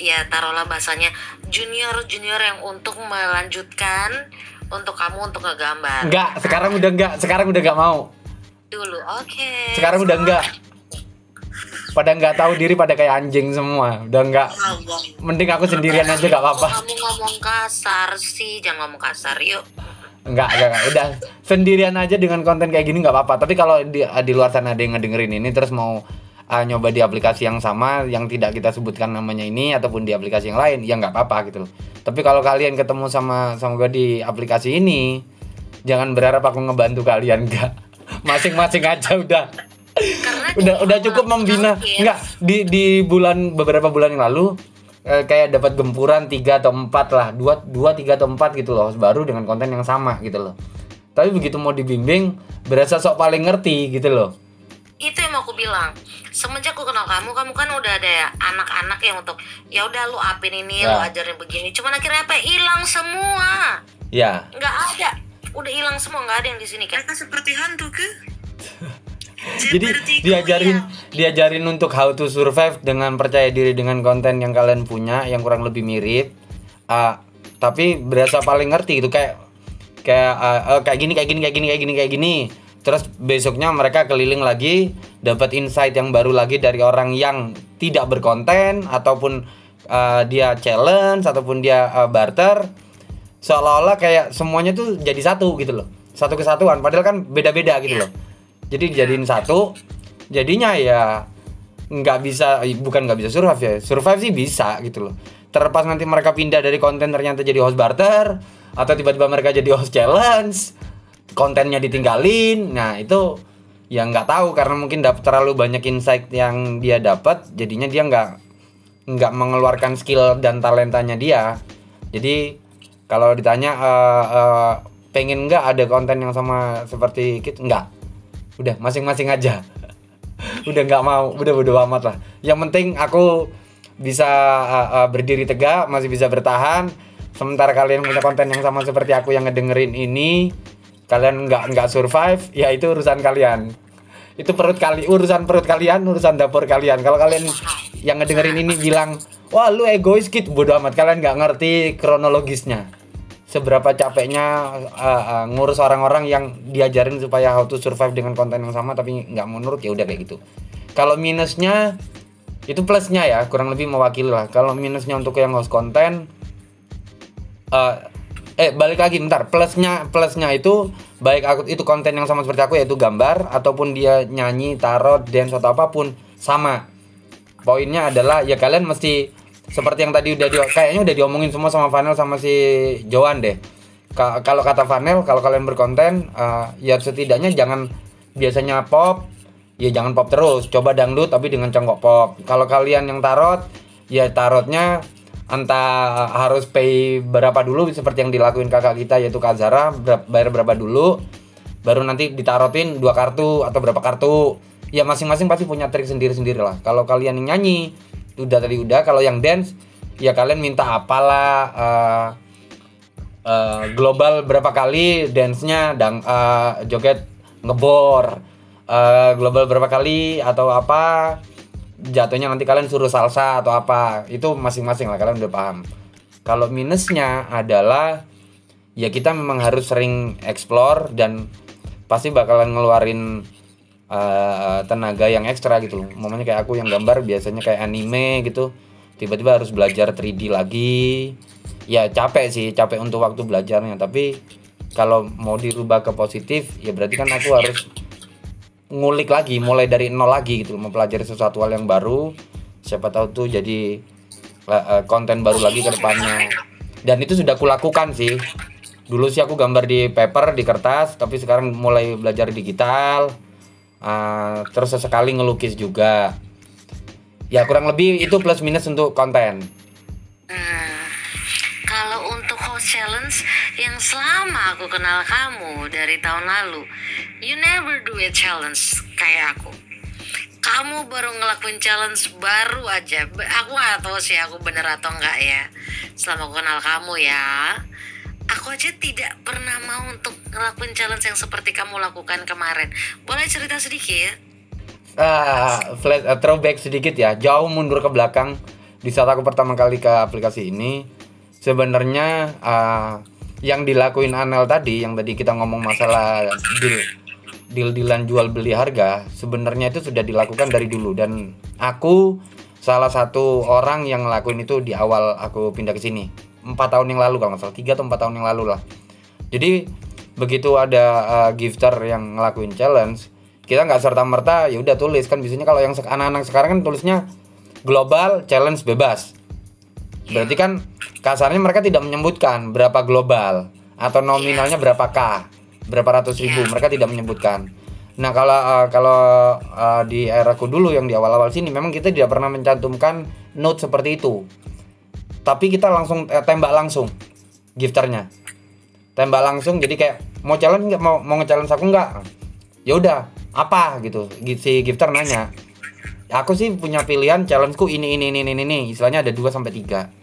ya taruhlah bahasanya junior junior yang untuk melanjutkan untuk kamu untuk ngegambar. Nggak sekarang udah nggak sekarang udah nggak mau. Dulu oke. Sekarang udah nggak. Pada nggak tahu diri pada kayak anjing semua. Udah nggak. Mending aku sendirian aja nggak apa-apa. Kamu ngomong kasar sih jangan ngomong kasar yuk. Enggak, enggak, enggak. Udah sendirian aja dengan konten kayak gini nggak apa-apa. Tapi kalau di, di luar sana ada yang ngedengerin ini terus mau uh, nyoba di aplikasi yang sama yang tidak kita sebutkan namanya ini ataupun di aplikasi yang lain, ya nggak apa-apa gitu loh. Tapi kalau kalian ketemu sama sama gue di aplikasi ini, jangan berharap aku ngebantu kalian enggak. Masing-masing aja udah. karena udah udah cukup membina. Enggak, di di bulan beberapa bulan yang lalu eh, kayak dapat gempuran tiga atau empat lah dua dua tiga atau empat gitu loh baru dengan konten yang sama gitu loh tapi begitu mau dibimbing berasa sok paling ngerti gitu loh itu yang mau aku bilang. Semenjak aku kenal kamu kamu kan udah ada ya anak-anak yang untuk ya udah lu apin ini Ya. lu ajarin begini. Cuman akhirnya apa? Hilang semua. Ya. Nggak ada. Udah hilang semua nggak ada yang di sini kan Mereka seperti hantu ke? jadi diajarin diajarin untuk how to survive dengan percaya diri dengan konten yang kalian punya yang kurang lebih mirip. Ah, tapi berasa paling ngerti gitu kayak kayak ah, eh, kayak gini kayak gini kayak gini kayak gini kayak gini terus besoknya mereka keliling lagi dapat insight yang baru lagi dari orang yang tidak berkonten ataupun ah, dia challenge ataupun dia ah, barter. Seolah-olah kayak semuanya tuh jadi satu gitu loh. Satu kesatuan. Padahal kan beda-beda gitu loh. Jadi dijadiin satu. jadinya ya nggak bisa bukan nggak bisa survive ya. Survive sih bisa gitu loh. Terlepas nanti mereka pindah dari konten ternyata jadi host barter atau tiba-tiba mereka jadi host challenge kontennya ditinggalin. Nah itu ya nggak tahu karena mungkin dapat terlalu banyak insight yang dia dapat jadinya dia nggak nggak mengeluarkan skill dan talentanya dia. Jadi kalau ditanya eh, eh, pengen nggak ada konten yang sama seperti kita nggak. Udah masing-masing aja. Udah nggak mau udah bodo amat lah. Yang penting aku bisa uh, uh, berdiri tegak masih bisa bertahan. Sementara kalian punya konten yang sama seperti aku yang ngedengerin ini kalian nggak nggak survive ya itu urusan kalian. Itu perut kali urusan perut kalian urusan dapur kalian. Kalau kalian yang ngedengerin ini bilang wah lu egois gitu bodo amat kalian nggak ngerti kronologisnya. Seberapa capeknya uh, uh, ngurus orang-orang yang diajarin supaya how to survive dengan konten yang sama tapi nggak mau nurut ya udah kayak gitu. Kalau minusnya itu plusnya ya kurang lebih mewakili lah. Kalau minusnya untuk yang host konten eh eh balik lagi bentar. Plusnya plusnya itu baik aku itu konten yang sama seperti aku yaitu gambar ataupun dia nyanyi tarot dance atau apa pun sama. Poinnya adalah ya kalian mesti seperti yang tadi udah di, kayaknya udah diomongin semua sama Vanel sama si Joan deh. Ka- kalau kata Vanel kalau kalian berkonten eh, ya setidaknya jangan biasanya pop ya jangan pop terus. Coba dangdut tapi dengan congkok pop. Kalau kalian yang tarot ya tarotnya entah harus pay berapa dulu seperti yang dilakuin kakak kita yaitu Kak Zara ber- bayar berapa dulu baru nanti ditarotin dua kartu atau berapa kartu. Ya masing-masing pasti punya trik sendiri-sendiri lah. Kalau kalian yang nyanyi udah tadi udah. Kalau yang dance ya kalian minta apalah eh, eh, global berapa kali dance-nya dan eh, joget ngebor Eh, global berapa kali atau apa jatuhnya nanti kalian suruh salsa atau apa itu masing-masing lah kalian udah paham kalau minusnya adalah ya kita memang harus sering explore dan pasti bakalan ngeluarin eh, tenaga yang ekstra gitu loh. Momennya kayak aku yang gambar biasanya kayak anime gitu. Tiba-tiba harus belajar 3D lagi. Ya capek sih, capek untuk waktu belajarnya. Tapi kalau mau dirubah ke positif, ya berarti kan aku harus ngulik lagi, mulai dari nol lagi gitu, mempelajari sesuatu hal yang baru. Siapa tahu tuh jadi eh, konten baru lagi ke depannya. Dan itu sudah kulakukan sih. Dulu sih aku gambar di paper, di kertas, tapi sekarang mulai belajar digital. Ah, terus sesekali ngelukis juga. Ya kurang lebih itu plus minus untuk konten. Hmm, kalau untuk host challenge yang selama aku kenal kamu dari tahun lalu, you never do a challenge kayak aku. Kamu baru ngelakuin challenge baru aja. Aku nggak tahu sih aku bener atau enggak ya. Selama aku kenal kamu ya, aku aja tidak pernah mau untuk ngelakuin challenge yang seperti kamu lakukan kemarin. Boleh cerita sedikit? Ah, flash eh, throwback sedikit ya, jauh mundur ke belakang di saat aku pertama kali ke aplikasi ini. Sebenarnya ah, yang dilakuin Anel tadi, yang tadi kita ngomong masalah deal deal dealan jual beli harga, sebenarnya itu sudah dilakukan dari dulu dan aku salah satu orang yang ngelakuin itu di awal aku pindah ke sini. Empat tahun yang lalu kalau nggak salah, tiga atau empat tahun yang lalu lah. Jadi begitu ada uh, gifter yang ngelakuin challenge, kita nggak serta merta ya udah tulis kan biasanya kalau yang anak-anak sekarang kan tulisnya global challenge bebas. Berarti kan kasarnya mereka tidak menyebutkan berapa global atau nominalnya berapa k, berapa ratus ribu. Mereka tidak menyebutkan. Nah kalau uh, kalau uh, di eraku dulu yang di awal-awal sini memang kita tidak pernah mencantumkan note seperti itu. Tapi kita langsung eh, tembak langsung gifternya. Tembak langsung jadi kayak mau challenge nggak mau mau nge-challenge aku nggak? Ya udah apa gitu. Si gifter nanya. Aku sih punya pilihan challengeku ini ini ini ini ini. Istilahnya ada 2 sampai 3.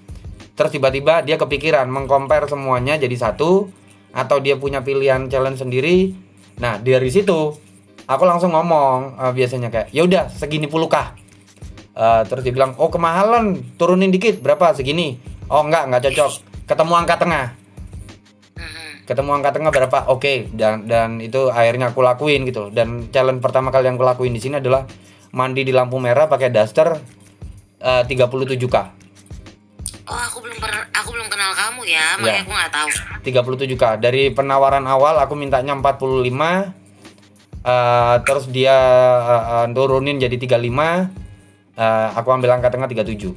Terus tiba-tiba dia kepikiran mengcompare semuanya jadi satu atau dia punya pilihan challenge sendiri. Nah, dari situ aku langsung ngomong eh, biasanya kayak ya udah segini puluh kah Eh, terus dia bilang oh kemahalan turunin dikit berapa? Segini. Oh enggak enggak cocok. Ketemu angka tengah. Mhm. ketemu angka tengah berapa? Oke dan dan itu akhirnya aku lakuin gitu dan challenge pertama kali yang aku lakuin di sini adalah mandi di lampu merah pakai daster eh, 37k Oh aku belum pernah, aku belum kenal kamu ya, makanya Ya. aku nggak tahu. 37k dari penawaran awal aku mintanya 45 eh, terus dia eh, eh, turunin jadi 35 eh, aku ambil angka tengah 37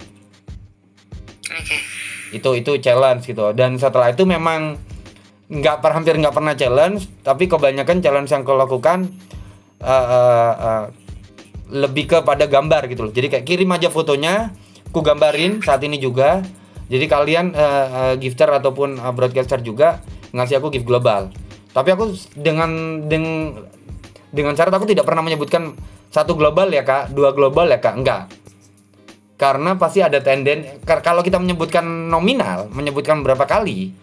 Oke. itu itu challenge gitu. Dan setelah itu memang nggak per hampir nggak pernah challenge tapi kebanyakan challenge yang aku lakukan eh, eh, eh, lebih kepada gambar gitu loh. Jadi kayak kirim aja fotonya ku gambarin saat ini juga jadi kalian eh, eh, gifter ataupun eh, broadcaster juga ngasih aku gift global. Tapi aku dengan dengan dengan syarat aku tidak pernah menyebutkan satu global ya kak. Dua global ya kak. Enggak. Karena pasti ada tenden kalau kita menyebutkan nominal menyebutkan berapa kali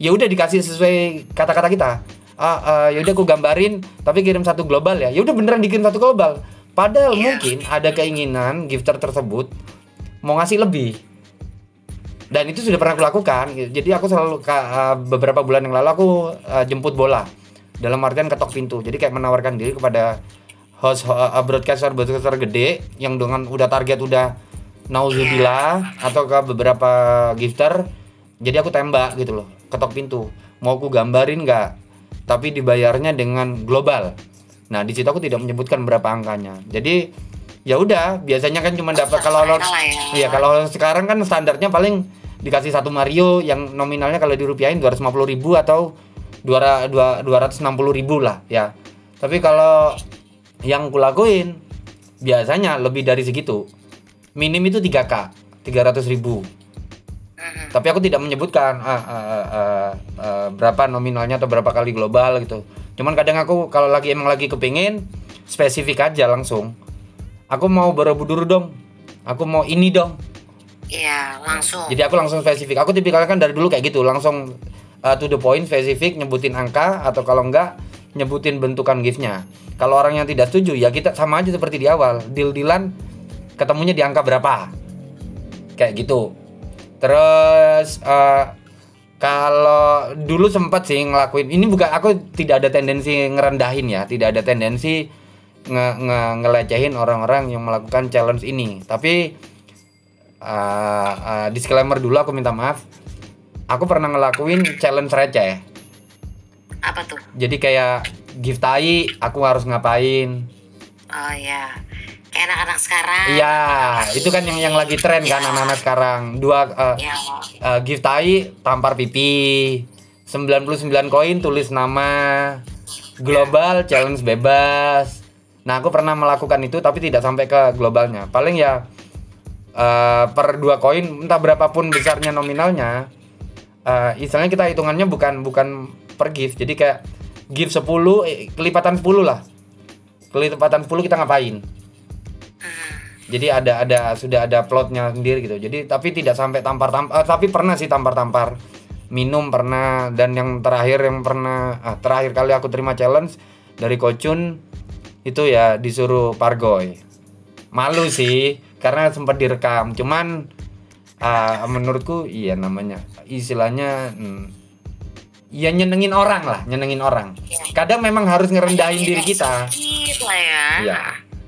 ya udah dikasih sesuai kata-kata kita. Ah ah, ya udah aku gambarin tapi kirim satu global ya. Ya udah beneran dikirim satu global. Padahal mungkin ada keinginan gifter tersebut mau ngasih lebih dan itu sudah pernah aku lakukan gitu. jadi aku selalu ah, beberapa bulan yang lalu aku ah, jemput bola. Dalam artian ketok pintu. Jadi kayak menawarkan diri kepada host uh, broadcaster broadcaster gede yang dengan udah target udah nauzubillah atau ke beberapa gifter jadi aku tembak gitu loh ketok pintu. Mau aku gambarin nggak? Tapi dibayarnya dengan global. Nah di situ aku tidak menyebutkan berapa angkanya. Jadi ya udah biasanya kan cuma dapat kalau ya. Iya kalau sekarang kan standarnya paling dikasih satu Mario yang nominalnya kalau dirupiahin 250 ribu atau 200 260 ribu lah ya. Tapi kalau yang kulakuin biasanya lebih dari segitu. Minim itu 3k 300 ribu. Tapi aku tidak menyebutkan ah, ah, ah, ah, ah, berapa nominalnya atau berapa kali global gitu. Cuman kadang aku kalau lagi emang lagi kepingin spesifik aja langsung aku mau borobudur dong aku mau ini dong Iya, langsung. jadi aku langsung spesifik. Aku tipikalnya kan dari dulu kayak gitu. Langsung uh, to the point spesifik nyebutin angka atau kalau enggak nyebutin bentukan giftnya. Kalau orang yang tidak setuju ya kita sama aja seperti di awal. Deal dealan ketemunya di angka berapa? Kayak gitu. Terus uh, kalau dulu sempat sih ngelakuin ini bukan aku tidak ada tendensi ngerendahin ya. Tidak ada tendensi nge, nge ngelecehin orang-orang yang melakukan challenge ini. Tapi uh, uh, disclaimer dulu aku minta maaf aku pernah ngelakuin challenge receh Apa tuh? jadi kayak gift tai aku harus ngapain Oh ya. Kayak anak-anak sekarang. iya itu kan yang yang lagi tren kan anak-anak sekarang dua uh, Ya. uh, gift tai tampar pipi 99 koin tulis nama global challenge bebas nah aku pernah melakukan itu tapi tidak sampai ke globalnya paling ya uh, per dua koin entah berapapun besarnya nominalnya uh, istilahnya kita hitungannya bukan bukan per gift. Jadi kayak gift 10 eh, kelipatan 10 lah. Kelipatan 10 kita ngapain? Jadi ada ada sudah ada plotnya sendiri gitu. Jadi tapi tidak sampai tampar tampar tapi pernah sih tampar tampar minum pernah dan yang terakhir yang pernah ah, terakhir kali aku terima challenge dari Kocun itu ya disuruh pargoy. Malu sih karena sempat direkam cuman ah, menurutku iya namanya istilahnya hmm, ya nyenengin orang lah nyenengin orang kadang memang harus ngerendahin diri kita ya. Iya.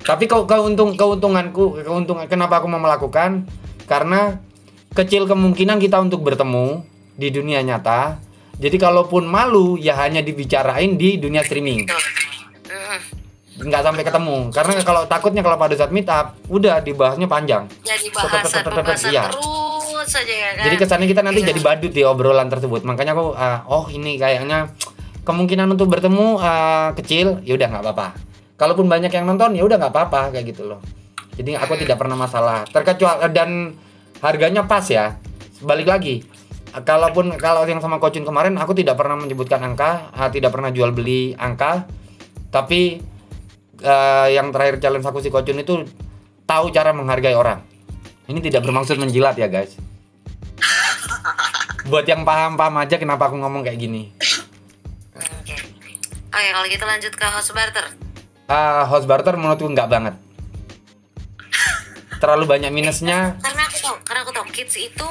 Tapi kau keuntung keuntunganku keuntungan kenapa aku mau melakukan karena kecil kemungkinan kita untuk bertemu di dunia nyata. Jadi kalaupun malu ya hanya dibicarain di dunia streaming. Nggak sampai ketemu. Karena kalau takutnya kalau pada saat meet up udah dibahasnya panjang. Jadi bahasan-bahasan iya. terus saja ya kan. Jadi kesannya kita nanti Iya. jadi badut di obrolan tersebut. Makanya aku ah, oh ini kayaknya kemungkinan untuk bertemu ah, kecil, ya udah nggak apa-apa. Kalaupun banyak yang nonton ya udah nggak apa-apa kayak gitu loh. Jadi aku tidak pernah masalah. Terkecuali dan harganya pas ya. Balik lagi. Kalaupun kalau yang sama Kocun kemarin aku tidak pernah menyebutkan angka, ah, tidak pernah jual beli angka. Tapi eh, yang terakhir challenge aku si Kocun itu tahu cara menghargai orang. Ini tidak bermaksud menjilat ya guys. Buat yang paham-paham aja kenapa aku ngomong kayak gini. Oke. Oke, kalau gitu lanjut ke host barter. Ah, host barter menurutku nggak banget. Terlalu banyak minusnya. Karena aku tahu, karena aku tahu kids itu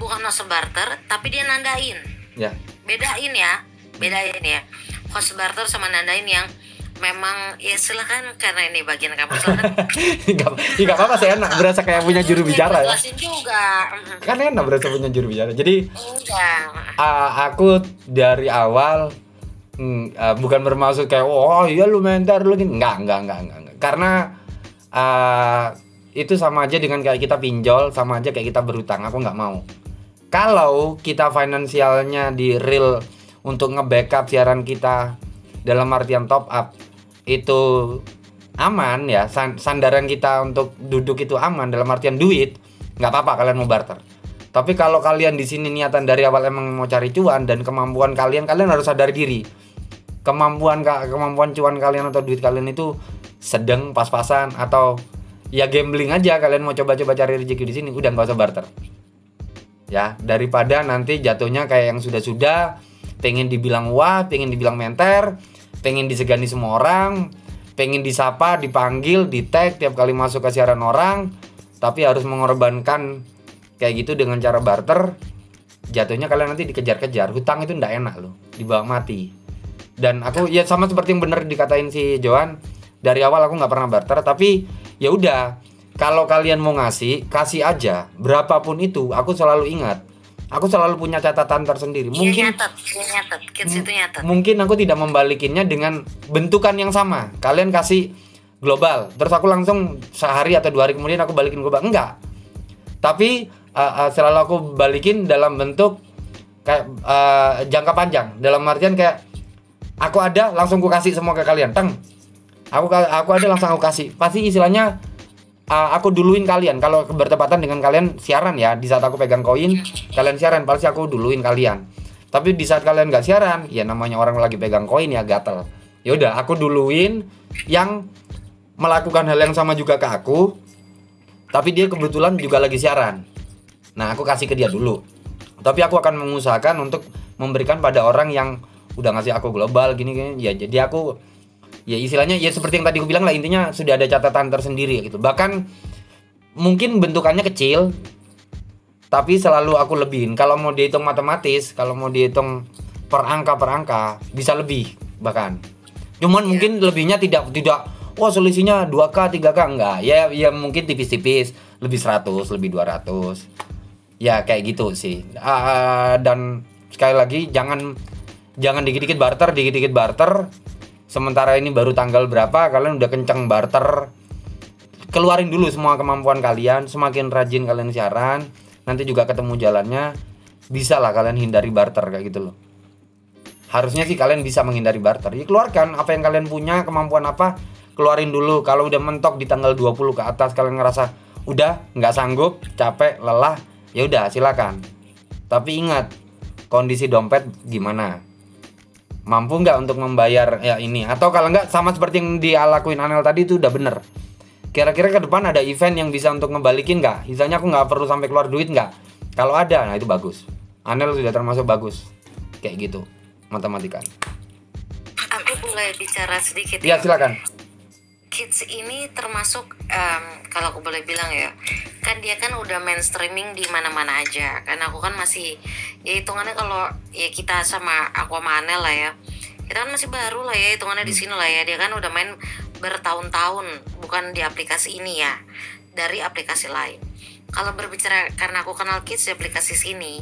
bukan host barter, tapi dia nandain. Ya. Bedain ya, bedain ya. Host barter sama nandain yang memang ya silakan karena ini bagian kamu silakan. Nggak ya nggak apa-apa sih enak. Berasa kayak punya juru bicara ya. Juga. Mm, Kan enak berasa punya juru bicara. Jadi Enggak. ah, aku dari awal mm, bukan bermaksud kayak oh iya lu mentor lu gini. Nggak, nggak, nggak, nggak. nggak. Karena ah, itu sama aja dengan kayak kita pinjol, sama aja kayak kita berutang. Aku nggak mau. Kalau kita finansialnya di real untuk nge-backup siaran kita dalam artian top up itu aman ya. San- sandaran kita untuk duduk itu aman dalam artian duit nggak apa-apa kalian mau barter. Tapi kalau kalian di sini niatan dari awal emang mau cari cuan dan kemampuan kalian kalian harus sadar diri. Kemampuan kemampuan cuan kalian atau duit kalian itu sedang pas-pasan atau ya gambling aja. Kalian mau coba-coba cari rezeki di sini udah nggak usah barter. Ya daripada nanti jatuhnya kayak yang sudah-sudah pengen dibilang wah pengen dibilang menter pengen disegani semua orang pengen disapa dipanggil di tag tiap kali masuk ke siaran orang tapi harus mengorbankan kayak gitu dengan cara barter. Jatuhnya kalian nanti dikejar-kejar. Hutang itu ndak enak loh dibawa mati. Dan aku ya sama seperti yang bener dikatain si Johan dari awal aku nggak pernah barter tapi ya udah kalau kalian mau ngasih kasih aja. Berapapun itu aku selalu ingat aku selalu punya catatan tersendiri. Iya mungkin nyatet, iya nyatet. Kids itu nyatet. mungkin aku tidak membalikinnya dengan bentukan yang sama. Kalian kasih global terus aku langsung sehari atau dua hari kemudian aku balikin global. Enggak. Tapi uh, uh, selalu aku balikin dalam bentuk kayak uh, jangka panjang. Dalam artian kayak aku ada langsung aku kasih semua ke kalian. Teng. Aku aku ada langsung aku kasih. Pasti istilahnya uh, aku duluin kalian. Kalau bertepatan dengan kalian siaran ya. Di saat aku pegang koin kalian siaran. Pasti aku duluin kalian. Tapi di saat kalian nggak siaran ya namanya orang lagi pegang koin ya gatel. Ya udah aku duluin yang melakukan hal yang sama juga ke aku tapi dia kebetulan juga lagi siaran. Nah aku kasih ke dia dulu. Tapi aku akan mengusahakan untuk memberikan pada orang yang udah ngasih aku global gini gini ya jadi aku ya istilahnya ya seperti yang tadi aku bilang lah intinya sudah ada catatan tersendiri gitu. Bahkan mungkin bentukannya kecil tapi selalu aku lebihin. Kalau mau dihitung matematis kalau mau dihitung per angka per angka bisa lebih bahkan. Cuman mungkin lebihnya tidak tidak wah selisihnya 2k 3k enggak. Ya ya mungkin tipis-tipis lebih 100 lebih 200 ya kayak gitu sih. Ah, dan sekali lagi jangan jangan dikit-dikit barter dikit-dikit barter sementara ini baru tanggal berapa kalian udah kenceng barter. Keluarin dulu semua kemampuan kalian semakin rajin kalian siaran nanti juga ketemu jalannya bisa lah kalian hindari barter kayak gitu loh. Harusnya sih kalian bisa menghindari barter. Ya keluarkan apa yang kalian punya kemampuan apa keluarin dulu. Kalau udah mentok di tanggal 20 ke atas kalian ngerasa udah nggak sanggup capek lelah ya udah silakan. Tapi ingat kondisi dompet gimana mampu nggak untuk membayar ya ini? Atau kalau nggak sama seperti yang dialakuin Anel tadi itu udah bener. Kira-kira ke depan ada event yang bisa untuk ngebalikin nggak? Misalnya aku nggak perlu sampai keluar duit nggak? Kalau ada nah itu bagus. Anel sudah termasuk bagus. Kayak gitu matematika. Aku boleh bicara sedikit iya silakan Kids ini termasuk em, kalau aku boleh bilang ya, kan dia kan udah mainstreaming di mana-mana aja. Kan aku kan masih ya hitungannya kalau ya kita sama aku sama Anel lah ya. Kita kan masih baru lah ya hitungannya di sini lah ya. Dia kan udah main bertahun-tahun bukan di aplikasi ini ya, dari aplikasi lain. Kalau berbicara karena aku kenal Kids di aplikasi sini,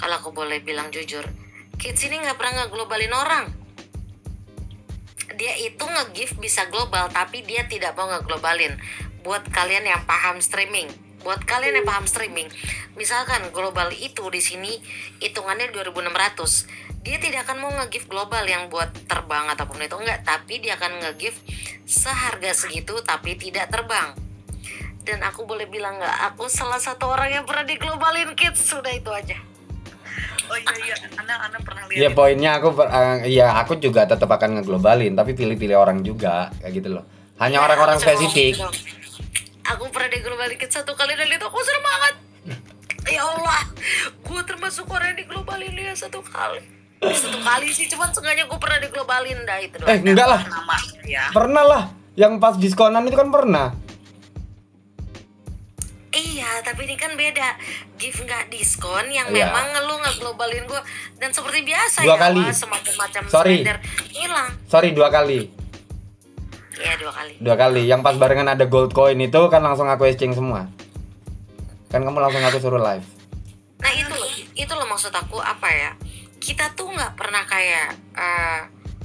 kalau aku boleh bilang jujur, Kids ini nggak pernah ngeglobalin orang dia itu nge-give bisa global tapi dia tidak mau ngeglobalin. Buat kalian yang paham streaming buat kalian yang paham streaming misalkan global itu di sini hitungannya 2600 dia tidak akan mau nge-give global yang buat terbang ataupun itu enggak. Tapi dia akan nge-give seharga segitu tapi tidak terbang. Dan aku boleh bilang nggak aku salah satu orang yang pernah diglobalin kids sudah itu aja oh iya iya pernah lihat ya poinnya aku eh, ya aku juga tetap akan ngeglobalin tapi pilih-pilih orang juga kayak gitu loh hanya Ya, orang-orang aku cuma spesifik gitu. Aku pernah diglobalin satu kali dan itu aku seru banget. Ya Allah, gue termasuk orang yang diglobalin dia satu kali. Satu kali sih, cuman sengaja gue pernah diglobalin dah itu doang. eh enggak lah nama ya pernah lah yang pas diskonan itu kan pernah Iya, tapi ini kan beda. Gift nggak diskon yang Iya. memang lu nggak globalin gue dan seperti biasa Dua ya, kali. semacam macam Sorry. hilang. sorry dua kali Iya dua kali. dua kali yang pas barengan ada gold coin itu kan langsung aku exchange semua kan kamu langsung aku suruh live Nah itu itu loh maksud aku apa ya? Kita tuh nggak pernah kayak eh,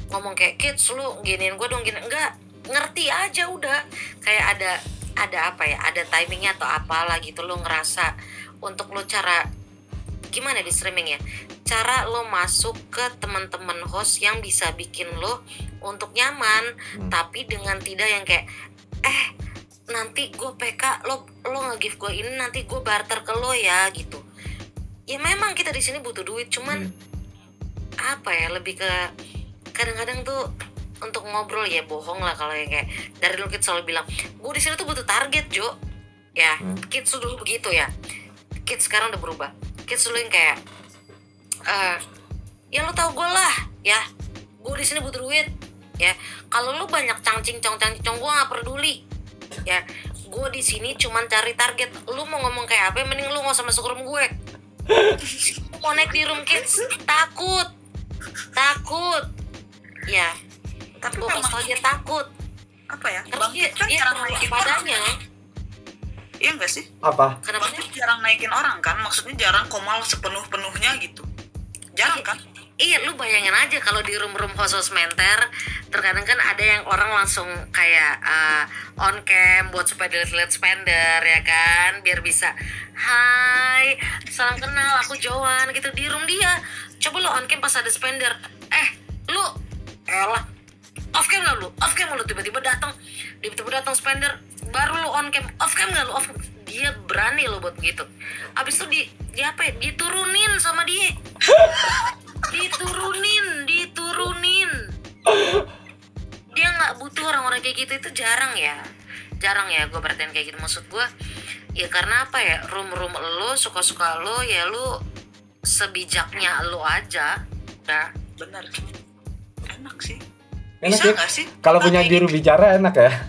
ngomong kayak kids lu giniin gue dong gini enggak ngerti aja udah kayak ada ada apa ya ada timingnya atau apalah gitu lo ngerasa untuk lo cara gimana di streaming ya cara lo masuk ke teman-teman host yang bisa bikin lo untuk nyaman Hmm. tapi dengan tidak yang kayak eh nanti gue PK lo lo nge-give gue ini nanti gue barter ke lo ya gitu ya memang kita di sini butuh duit cuman Hmm. apa ya lebih ke kadang-kadang tuh untuk ngobrol ya bohong lah kalau yang kayak dari dulu kita selalu bilang gue di sini tuh butuh target Jo. Ya Hmm. kids dulu begitu ya. Kids sekarang udah berubah. Kids dulu yang kayak eh ya lo tau gue lah ya. Gue di sini butuh duit ya. Kalau lu banyak cangcing cong cangcing cong gue nggak peduli ya. Gue di sini cuman cari target. Lu mau ngomong kayak apa mending lu nggak usah masuk room gue. Mau naik di room kids? Takut. Takut. Ya tapi tau dia takut. Apa ya? Karena bang dia, kan dia jarang naikin apa orang. adanya iya enggak sih? Apa? Kenapa Bang Kit jarang naikin orang kan? Maksudnya jarang komal sepenuh penuhnya gitu. Jarang kan? Iya, lu bayangin aja kalau di room-room khusus menter, terkadang kan ada yang orang langsung kayak uh, on cam buat supaya dilihat spender ya kan, biar bisa, Hai, salam kenal, aku Joan gitu. Di room dia. Coba lu on cam pas ada spender, eh, lu, elah, off cam gak lu? Off cam lu tiba-tiba datang, tiba-tiba datang spender, baru lu on cam, off cam gak lu? Off dia berani lo buat begitu. Abis itu di, di apa ya? Diturunin sama dia. Diturunin diturunin. Dia nggak butuh orang-orang kayak gitu. Itu jarang ya. Jarang ya gue perhatiin kayak gitu. Maksud gue ya karena apa ya? Room room lo suka suka lo ya lo sebijaknya lo aja. Udah. Bener enak sih Enak bisa ya? nggak sih? Kalau punya juru bicara enak ya.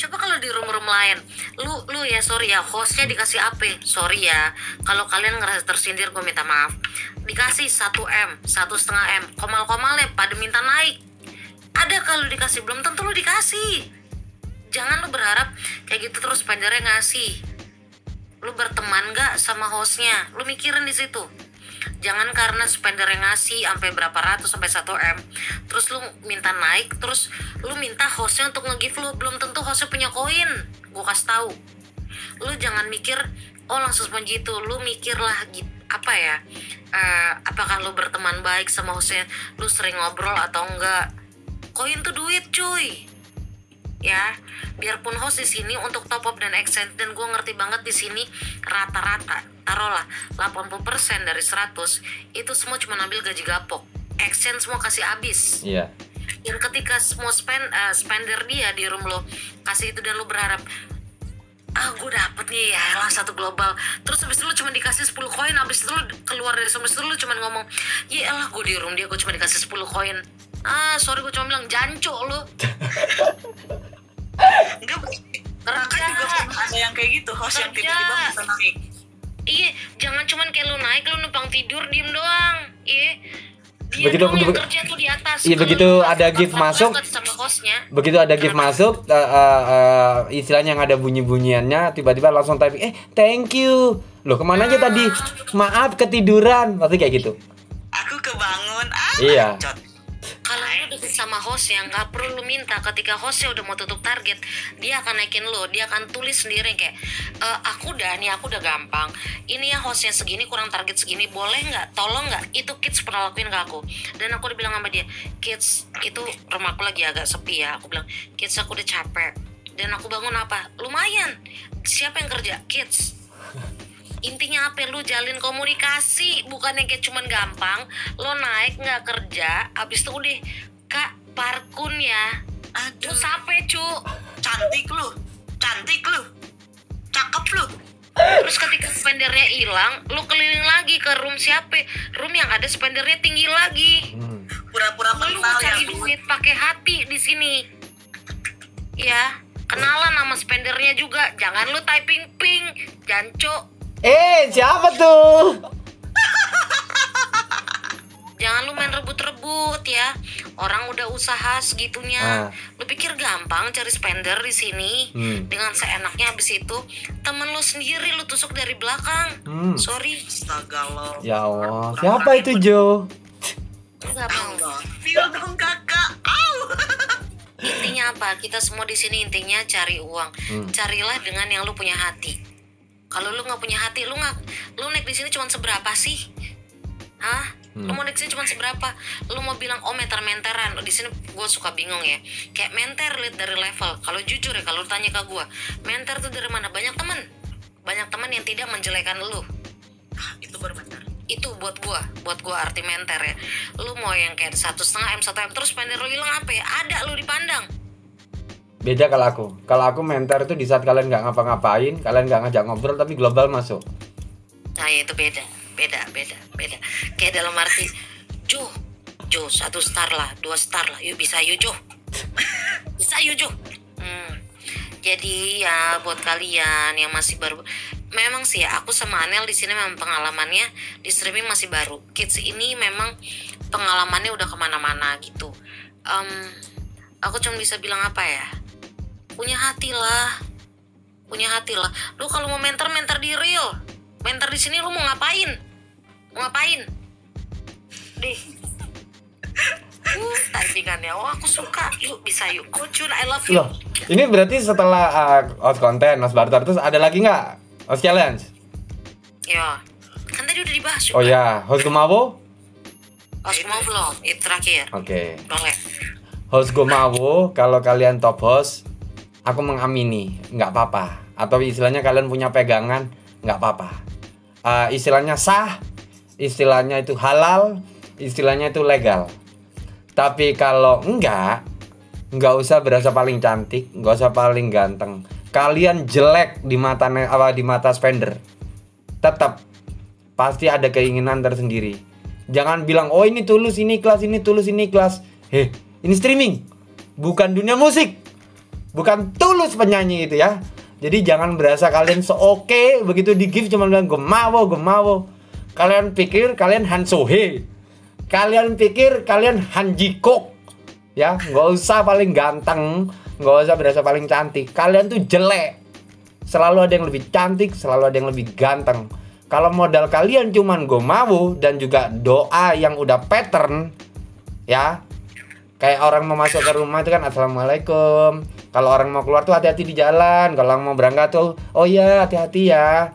coba kalau di room-room lain lu lu ya sorry ya hostnya dikasih AP sorry ya. Kalau kalian ngerasa tersindir gue minta maaf. Dikasih 1 m satu setengah m komal komalnya pada minta naik. Ada kalau dikasih belum tentu lu dikasih. Jangan lu berharap kayak gitu terus spendernya ngasih. Lu berteman gak sama hostnya? Lu mikirin di situ jangan karena spender yang ngasih sampai berapa ratus sampai 1 m. Terus lu minta naik terus lu minta hostnya untuk nge-give lu. Belum tentu hostnya punya koin. Gua kasih tahu. Lu jangan mikir oh langsung seperti itu. Lu mikirlah gitu apa ya eh, apakah lu berteman baik sama hostnya? Lu sering ngobrol atau enggak? Koin tuh duit cuy. Ya biarpun host di sini untuk top up dan exchange dan gue ngerti banget di sini rata-rata taruhlah 80% dari 100 itu semua cuma ambil gaji gapok. Exchange semua kasih habis. Iya. dan ketika semua spend eh, spender dia di room lo kasih itu dan lo berharap ah gue dapet nih ya lah satu global. Terus habis itu lo cuma dikasih 10 koin habis itu lo keluar dari semua itu lo cuma ngomong ya elah gue di room dia gue cuma dikasih 10 koin. Ah sorry gue cuma bilang janco lo. Enggak Raka juga ada yang kayak gitu host yang tiba-tiba bisa naik iya jangan cuman kayak lo naik lo numpang tidur diem doang. Iya. Dia Begitu- doang yang begitu- kerja tuh di atas. Iya, begitu lu ada gift masuk, banget sama hostnya. Begitu ada gift masuk, eh, eh, eh, istilahnya yang ada bunyi-bunyiannya, tiba-tiba langsung typing, eh thank you. Loh ke mana aja tadi? Maaf ketiduran, pasti kayak gitu. aku kebangun. Ah Iya. Kalau lu sama host yang nggak perlu lu minta. Ketika hostnya udah mau tutup target dia akan naikin lo. Dia akan tulis sendiri kayak "E, aku udah nih aku udah gampang. Ini ya hostnya segini kurang target segini. Boleh nggak? Tolong nggak? Itu kids pernah lakuin ke aku. Dan aku udah bilang sama dia kids itu rumahku lagi agak sepi ya. Aku bilang kids aku udah capek. Dan aku bangun apa? Lumayan. Siapa yang kerja? Kids intinya apa? Lu jalin komunikasi. Bukan yang kayak cuman gampang. Lo naik nggak kerja abis itu udah kak parkun ya aduh. lu sampai cu. Cantik lu. Cantik lu. Cakep lu. Terus ketika spendernya hilang lu keliling lagi ke room siapa? Room yang ada spendernya tinggi lagi. Hmm. pura-pura lu kenal ya cari duit pakai hati di sini. Ya kenalan sama spendernya juga. Jangan lu typing ping janco Eh siapa tuh? Jangan lu main rebut-rebut ya. Orang udah usaha segitunya. Ah. Lu pikir gampang cari spender di sini Hmm. dengan seenaknya abis itu temen lu sendiri lu tusuk dari belakang. Hmm. Sorry, astaga lo Ya Allah, siapa itu Jo? feel dong kakak. Intinya apa? Kita semua di sini intinya cari uang. Hmm. Carilah dengan yang lu punya hati. Kalau lu nggak punya hati, lu nggak, lu naik di sini cuma seberapa sih? Hah? Lu mau naik sini cuma seberapa? Lu mau bilang oh menter-menteran? Di sini gue suka bingung ya. Kayak menter lihat dari level. Kalau jujur ya, kalau lu tanya ke gue, menter tuh dari mana? Banyak teman, banyak teman yang tidak menjelekan lu. Ah, itu baru benar Itu buat gua, buat gua arti menter ya. Lu mau yang kayak satu setengah m satu m terus spender lu hilang apa ya? Ada lu dipandang. Beda kalau aku. Kalau aku mentor itu di saat kalian nggak ngapa-ngapain, kalian nggak ngajak ngobrol tapi global masuk. Nah itu beda, beda, beda, beda. Kayak dalam arti, Jo, Jo satu star lah, dua star lah, yuk bisa yuk Jo, bisa yuk Jo. Hmm. Jadi ya buat kalian yang masih baru, memang sih ya aku sama Anel di sini memang pengalamannya di streaming masih baru. Kids ini memang pengalamannya udah ke mana-mana gitu. Em, aku cuma bisa bilang apa ya? Punya hati lah, punya hati lah. Lu kalau mau mentor mentor di real, mentor di sini lu mau ngapain? Mau ngapain? Deh. Uh, typingannya, oh aku suka. Yuk bisa yuk. Kucun, I love you. Loh, ini berarti setelah uh, host konten, host barter terus ada lagi nggak host challenge? Ya, kan tadi udah dibahas. Oh ya, host Gumawo? Harus mau belum? Itu terakhir. Oke. Boleh. Host Gumawo, kalau kalian top host, aku mengamini, nggak apa-apa. Atau istilahnya kalian punya pegangan, nggak apa-apa. Uh, istilahnya sah, istilahnya itu halal, istilahnya itu legal. Tapi kalau enggak, nggak usah berasa paling cantik nggak usah paling ganteng kalian jelek di mata apa di mata spender tetap pasti ada keinginan tersendiri jangan bilang oh ini tulus ini kelas ini tulus ini kelas heh ini streaming bukan dunia musik bukan tulus penyanyi itu ya. Jadi jangan berasa kalian seoke begitu di give cuma bilang gemawo gemawo. Kalian pikir kalian Han Sohe. Kalian pikir kalian Han Jikok. Ya nggak usah paling ganteng nggak usah berasa paling cantik. Kalian tuh jelek. Selalu ada yang lebih cantik selalu ada yang lebih ganteng. Kalau modal kalian cuman gomawu dan juga doa yang udah pattern ya. Kayak orang mau ke rumah itu kan assalamualaikum kalau orang mau keluar tuh hati-hati di jalan. Kalau mau berangkat tuh oh iya hati-hati ya.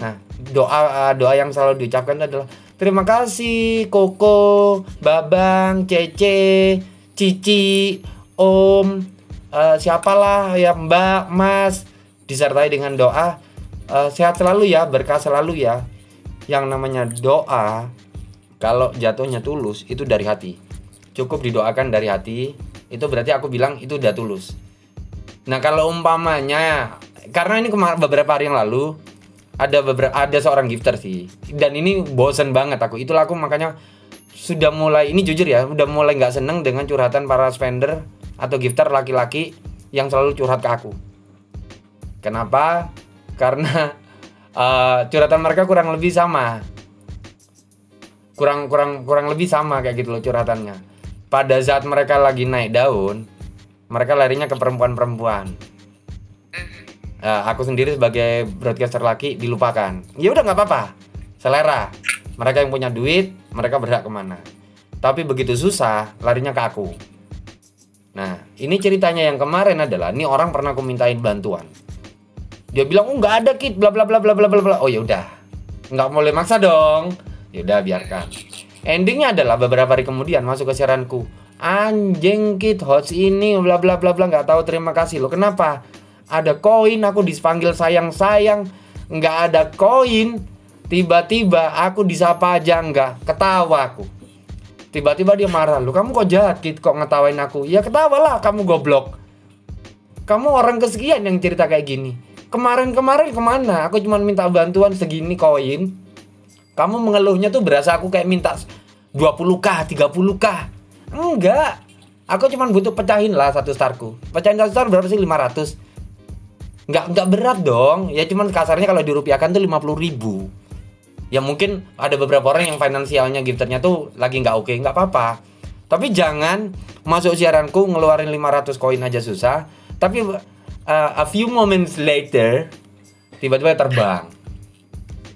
Nah doa doa yang selalu diucapkan itu adalah terima kasih koko babang cece cici om eh, siapalah ya mbak mas. Disertai dengan doa eh, sehat selalu ya berkah selalu ya. Yang namanya doa kalau jatuhnya tulus itu dari hati. Cukup didoakan dari hati itu berarti aku bilang itu udah tulus nah kalau umpamanya karena ini kemar beberapa hari yang lalu ada beberapa ada seorang gifter sih. Dan ini bosen banget aku. Itulah aku makanya sudah mulai ini jujur ya udah mulai nggak seneng dengan curhatan para spender atau gifter laki-laki yang selalu curhat ke aku. Kenapa? Karena eh, curhatan mereka kurang lebih sama. Kurang kurang kurang lebih sama kayak gitu loh curhatannya. Pada saat mereka lagi naik daun mereka larinya ke perempuan-perempuan. Nah, aku sendiri sebagai broadcaster laki dilupakan. Ya udah nggak apa-apa. Selera. Mereka yang punya duit mereka berhak ke mana. Tapi begitu susah larinya ke aku. Nah ini ceritanya yang kemarin adalah ini orang pernah aku mintain bantuan. Dia bilang oh nggak ada kit. Bla bla bla bla bla bla bla. Oh ya udah. Nggak boleh maksa dong. Ya udah biarkan. Endingnya adalah beberapa hari kemudian masuk ke siaranku anjing kit. Host ini bla bla bla bla. Nggak tahu terima kasih. Lo kenapa? Ada koin aku dipanggil sayang sayang nggak ada koin. Tiba-tiba aku disapa aja nggak. Ketawa aku. Tiba-tiba dia marah. Lu kamu kok jahat kit? Kok ngetawain aku? Ya ketawalah kamu goblok. Kamu orang kesekian yang cerita kayak gini. Kemarin-kemarin ke mana? Aku cuma minta bantuan segini koin. Kamu mengeluhnya tuh berasa aku kayak minta 20k 30k enggak. Aku cuma butuh pecahin lah satu starku. Pecahin satu star berapa sih? 500 nggak nggak berat dong. Ya cuman kasarnya kalau dirupiahkan tuh 50 ribu. Ya mungkin ada beberapa orang yang finansialnya gifternya tuh lagi nggak oke nggak apa-apa. Tapi jangan masuk siaranku ngeluarin 500 koin aja susah. Tapi uh, a few moments later tiba-tiba terbang.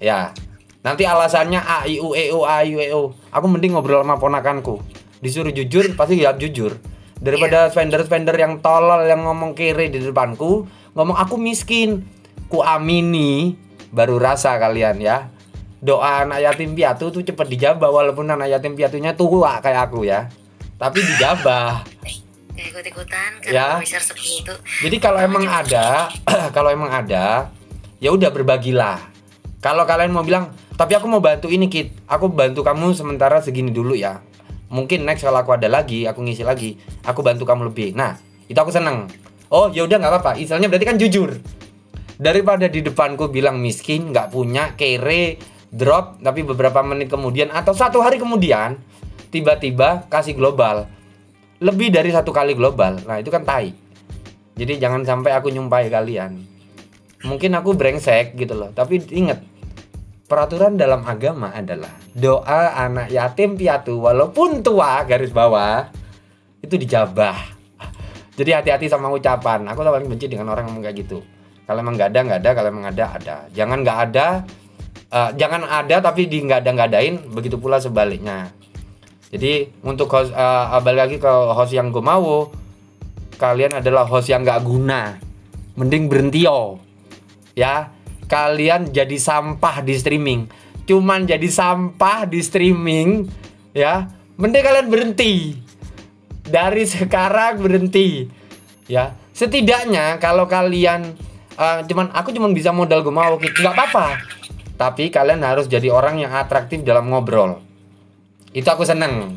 Ya. Nanti alasannya a i u e o a i u e o. Aku mending ngobrol sama ponakanku disuruh jujur pasti jawab jujur. Daripada spender-spender yang tolol yang ngomong kiri di depanku ngomong aku miskin. Ku amini baru rasa kalian ya. Doa anak yatim piatu tuh cepet dijabah walaupun anak yatim piatunya tua kayak aku ya. Tapi dijabah. Ikut-ikutan Ya. itu. jadi kalau emang ada kalau emang ada ya udah berbagilah. Kalau kalian mau bilang tapi aku mau bantu ini kit. Aku bantu kamu sementara segini dulu ya mungkin next kalau aku ada lagi aku ngisi lagi aku bantu kamu lebih. Nah itu aku seneng. Oh ya udah nggak apa-apa. Istilahnya berarti kan jujur. Daripada di depanku bilang miskin nggak punya kere drop tapi beberapa menit kemudian atau satu hari kemudian tiba-tiba kasih global. Lebih dari satu kali global. Nah itu kan tai. Jadi jangan sampai aku nyumpai kalian. Mungkin aku brengsek gitu loh. Tapi inget peraturan dalam agama adalah doa anak yatim piatu walaupun tua garis bawah itu dijabah. Jadi hati-hati sama ucapan. Aku paling benci dengan orang yang kayak gitu. Kalau emang nggak ada nggak ada. Kalau emang ada ada. Jangan nggak ada eh, jangan ada tapi di nggak ada nggak adain begitu pula sebaliknya. Jadi untuk host eh, balik lagi ke host yang gue mau kalian adalah host yang nggak guna. Mending berhenti yo. Ya kalian jadi sampah di streaming. Cuman jadi sampah di streaming ya mending kalian berhenti. Dari sekarang berhenti ya. Setidaknya kalau kalian eh, cuman aku cuman bisa modal gue mau gitu. Nggak apa-apa. Tapi kalian harus jadi orang yang atraktif dalam ngobrol. Itu aku seneng.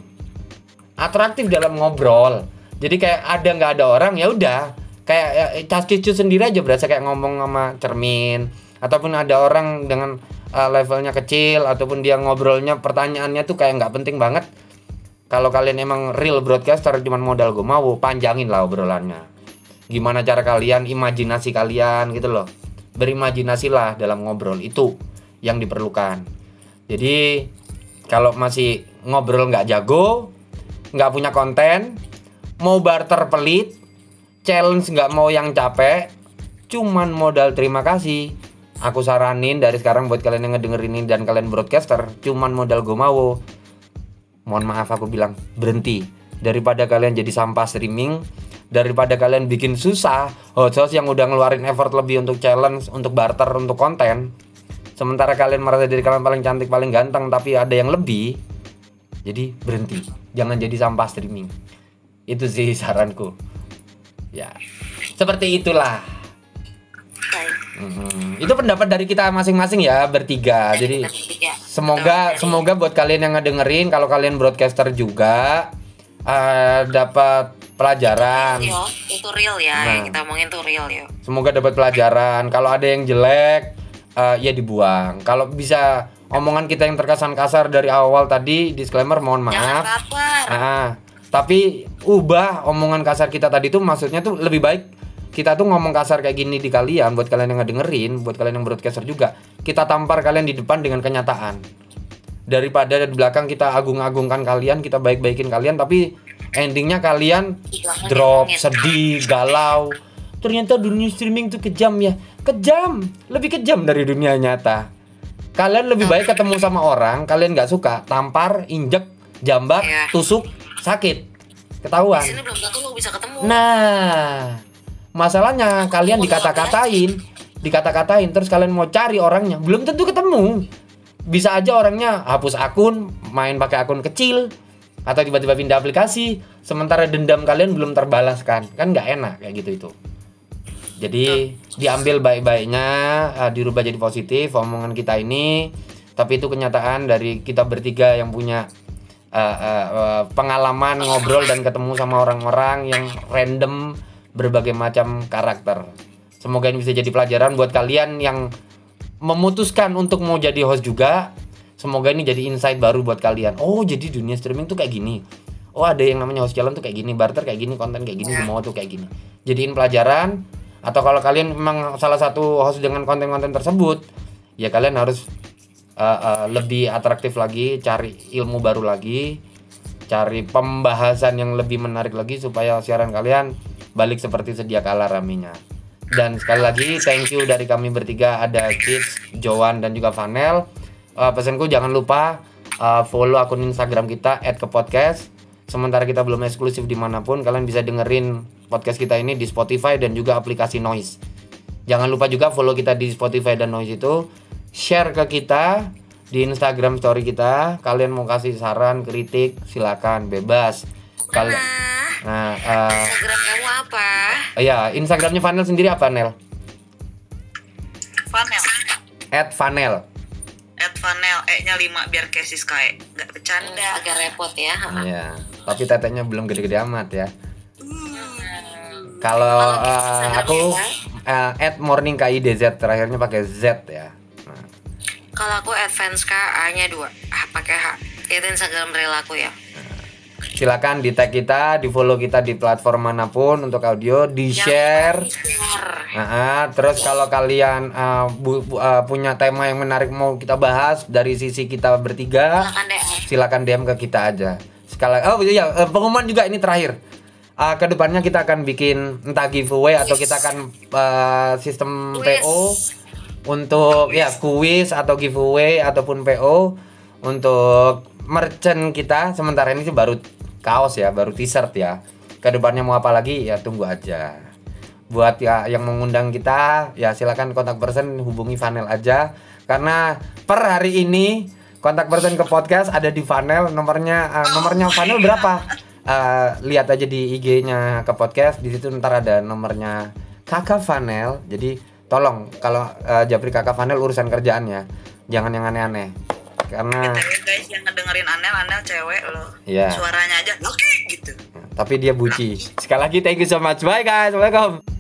Atraktif dalam ngobrol. Jadi kayak ada nggak ada orang ya udah. Kayak ya, cas kicu sendiri aja berasa kayak ngomong sama cermin ataupun ada orang dengan uh, levelnya kecil ataupun dia ngobrolnya pertanyaannya tuh kayak nggak penting banget. Kalau kalian emang real broadcaster cuman modal gue mau panjangin lah obrolannya. Gimana cara kalian imajinasi kalian gitu loh. Berimajinasi lah dalam ngobrol itu yang diperlukan. Jadi kalau masih ngobrol nggak jago nggak punya konten mau barter pelit challenge nggak mau yang capek cuman modal terima kasih aku saranin dari sekarang buat kalian yang ngedengerin ini dan kalian broadcaster cuman modal mau. Mohon maaf aku bilang berhenti. Daripada kalian jadi sampah streaming daripada kalian bikin susah host-host yang udah ngeluarin effort lebih untuk challenge untuk barter untuk konten sementara kalian merasa diri kalian paling cantik paling ganteng tapi ada yang lebih jadi berhenti. Jangan jadi sampah streaming. Itu sih saranku. Ya seperti itulah Mhm. itu pendapat dari kita masing-masing ya bertiga. Jadi Bertiga. semoga semoga buat kalian yang ngedengerin kalau kalian broadcaster juga eh, dapat pelajaran. Yo, itu real ya Nah. yang kita omongin tuh real ya semoga dapat pelajaran. Kalau ada yang jelek eh, ya dibuang. Kalau bisa omongan kita yang terkesan kasar dari awal tadi disclaimer mohon jangan maaf. baper Ah, tapi ubah omongan kasar kita tadi tuh maksudnya tuh lebih baik kita tuh ngomong kasar kayak gini di kalian buat kalian yang ngedengerin, buat kalian yang broadcaster juga. Kita tampar kalian di depan dengan kenyataan. Daripada di belakang kita agung-agungkan kalian, kita baik-baikin kalian tapi endingnya kalian drop, sedih, galau. Ternyata dunia streaming tuh kejam ya. Kejam, lebih kejam dari dunia nyata. Kalian lebih baik ketemu sama orang, kalian nggak suka, tampar, injek, jambak, Iya. tusuk, sakit, ketahuan. di sini belum tentu lu bisa ketemu Nah, masalahnya kalian dikata-katain, dikata-katain terus kalian mau cari orangnya, belum tentu ketemu. Bisa aja orangnya hapus akun, main pakai akun kecil atau tiba-tiba pindah aplikasi, sementara dendam kalian belum terbalaskan. Kan nggak enak kayak gitu itu. Jadi diambil baik-baiknya, eh, dirubah jadi positif omongan kita ini. Tapi itu kenyataan dari kita bertiga yang punya eh, eh, eh, pengalaman ngobrol dan ketemu sama orang-orang yang random berbagai macam karakter. Semoga ini bisa jadi pelajaran buat kalian yang memutuskan untuk mau jadi host juga. Semoga ini jadi insight baru buat kalian. Oh, jadi dunia streaming tuh kayak gini. Oh, ada yang namanya host challenge tuh kayak gini, barter kayak gini, konten kayak gini, semua tuh kayak gini. Jadiin pelajaran atau kalau kalian memang salah satu host dengan konten-konten tersebut, ya kalian harus uh, uh, lebih atraktif lagi, cari ilmu baru lagi, cari pembahasan yang lebih menarik lagi supaya siaran kalian balik seperti sedia kala raminya. Dan sekali lagi thank you dari kami bertiga ada Kids, Jowan dan juga Vanel. Uh, pesanku jangan lupa uh, follow akun Instagram kita @kepodcast. Sementara kita belum eksklusif di mana pun, kalian bisa dengerin podcast kita ini di Spotify dan juga aplikasi Noise. Jangan lupa juga follow kita di Spotify dan Noise itu. Share ke kita di Instagram story kita. Kalian mau kasih saran, kritik, silakan bebas. Kal nah Instagram kamu apa ya Instagramnya Vanel sendiri apa Nel? Vanel. At Vanel. At Vanel, E-nya 5 biar kayak Siskae. Nggak bercanda. agak repot ya Iya. Tapi tetenya belum gede-gede amat ya. Kalau eh, aku eh, at morning KIDZ terakhirnya pakai Z ya. Nah, kalau aku advance A nya dua ah, pakai H itu Instagram real aku ya silakan di tag kita, di follow kita di platform mana pun untuk audio, di share. Nah, ah, terus kalau kalian eh, bu- bu- eh, punya tema yang menarik mau kita bahas dari sisi kita bertiga, silakan DM ke kita aja. Sekali oh iya eh, pengumuman juga ini terakhir. Uh, ke depannya kita akan bikin entah giveaway atau kita akan eh, sistem. PO untuk ya kuis atau giveaway ataupun PO untuk merchant kita sementara ini sih baru kaos ya baru t-shirt ya. Ke depannya mau apa lagi ya tunggu aja. Buat ya yang mengundang kita ya silakan kontak person hubungi Vanel aja. Karena per hari ini kontak person ke podcast ada di Vanel nomornya eh, nomornya Vanel berapa? Eh, lihat aja di IG-nya ke podcast di situ ntar ada nomornya kakak Vanel. Jadi tolong kalau eh, Japri kakak Vanel urusan kerjaannya jangan yang aneh-aneh karena BTW guys yang ngedengerin Anel, Anel cewek loh. Iya. Suaranya aja laki gitu. tapi dia buci. Sekali lagi thank you so much. Bye guys. Assalamualaikum.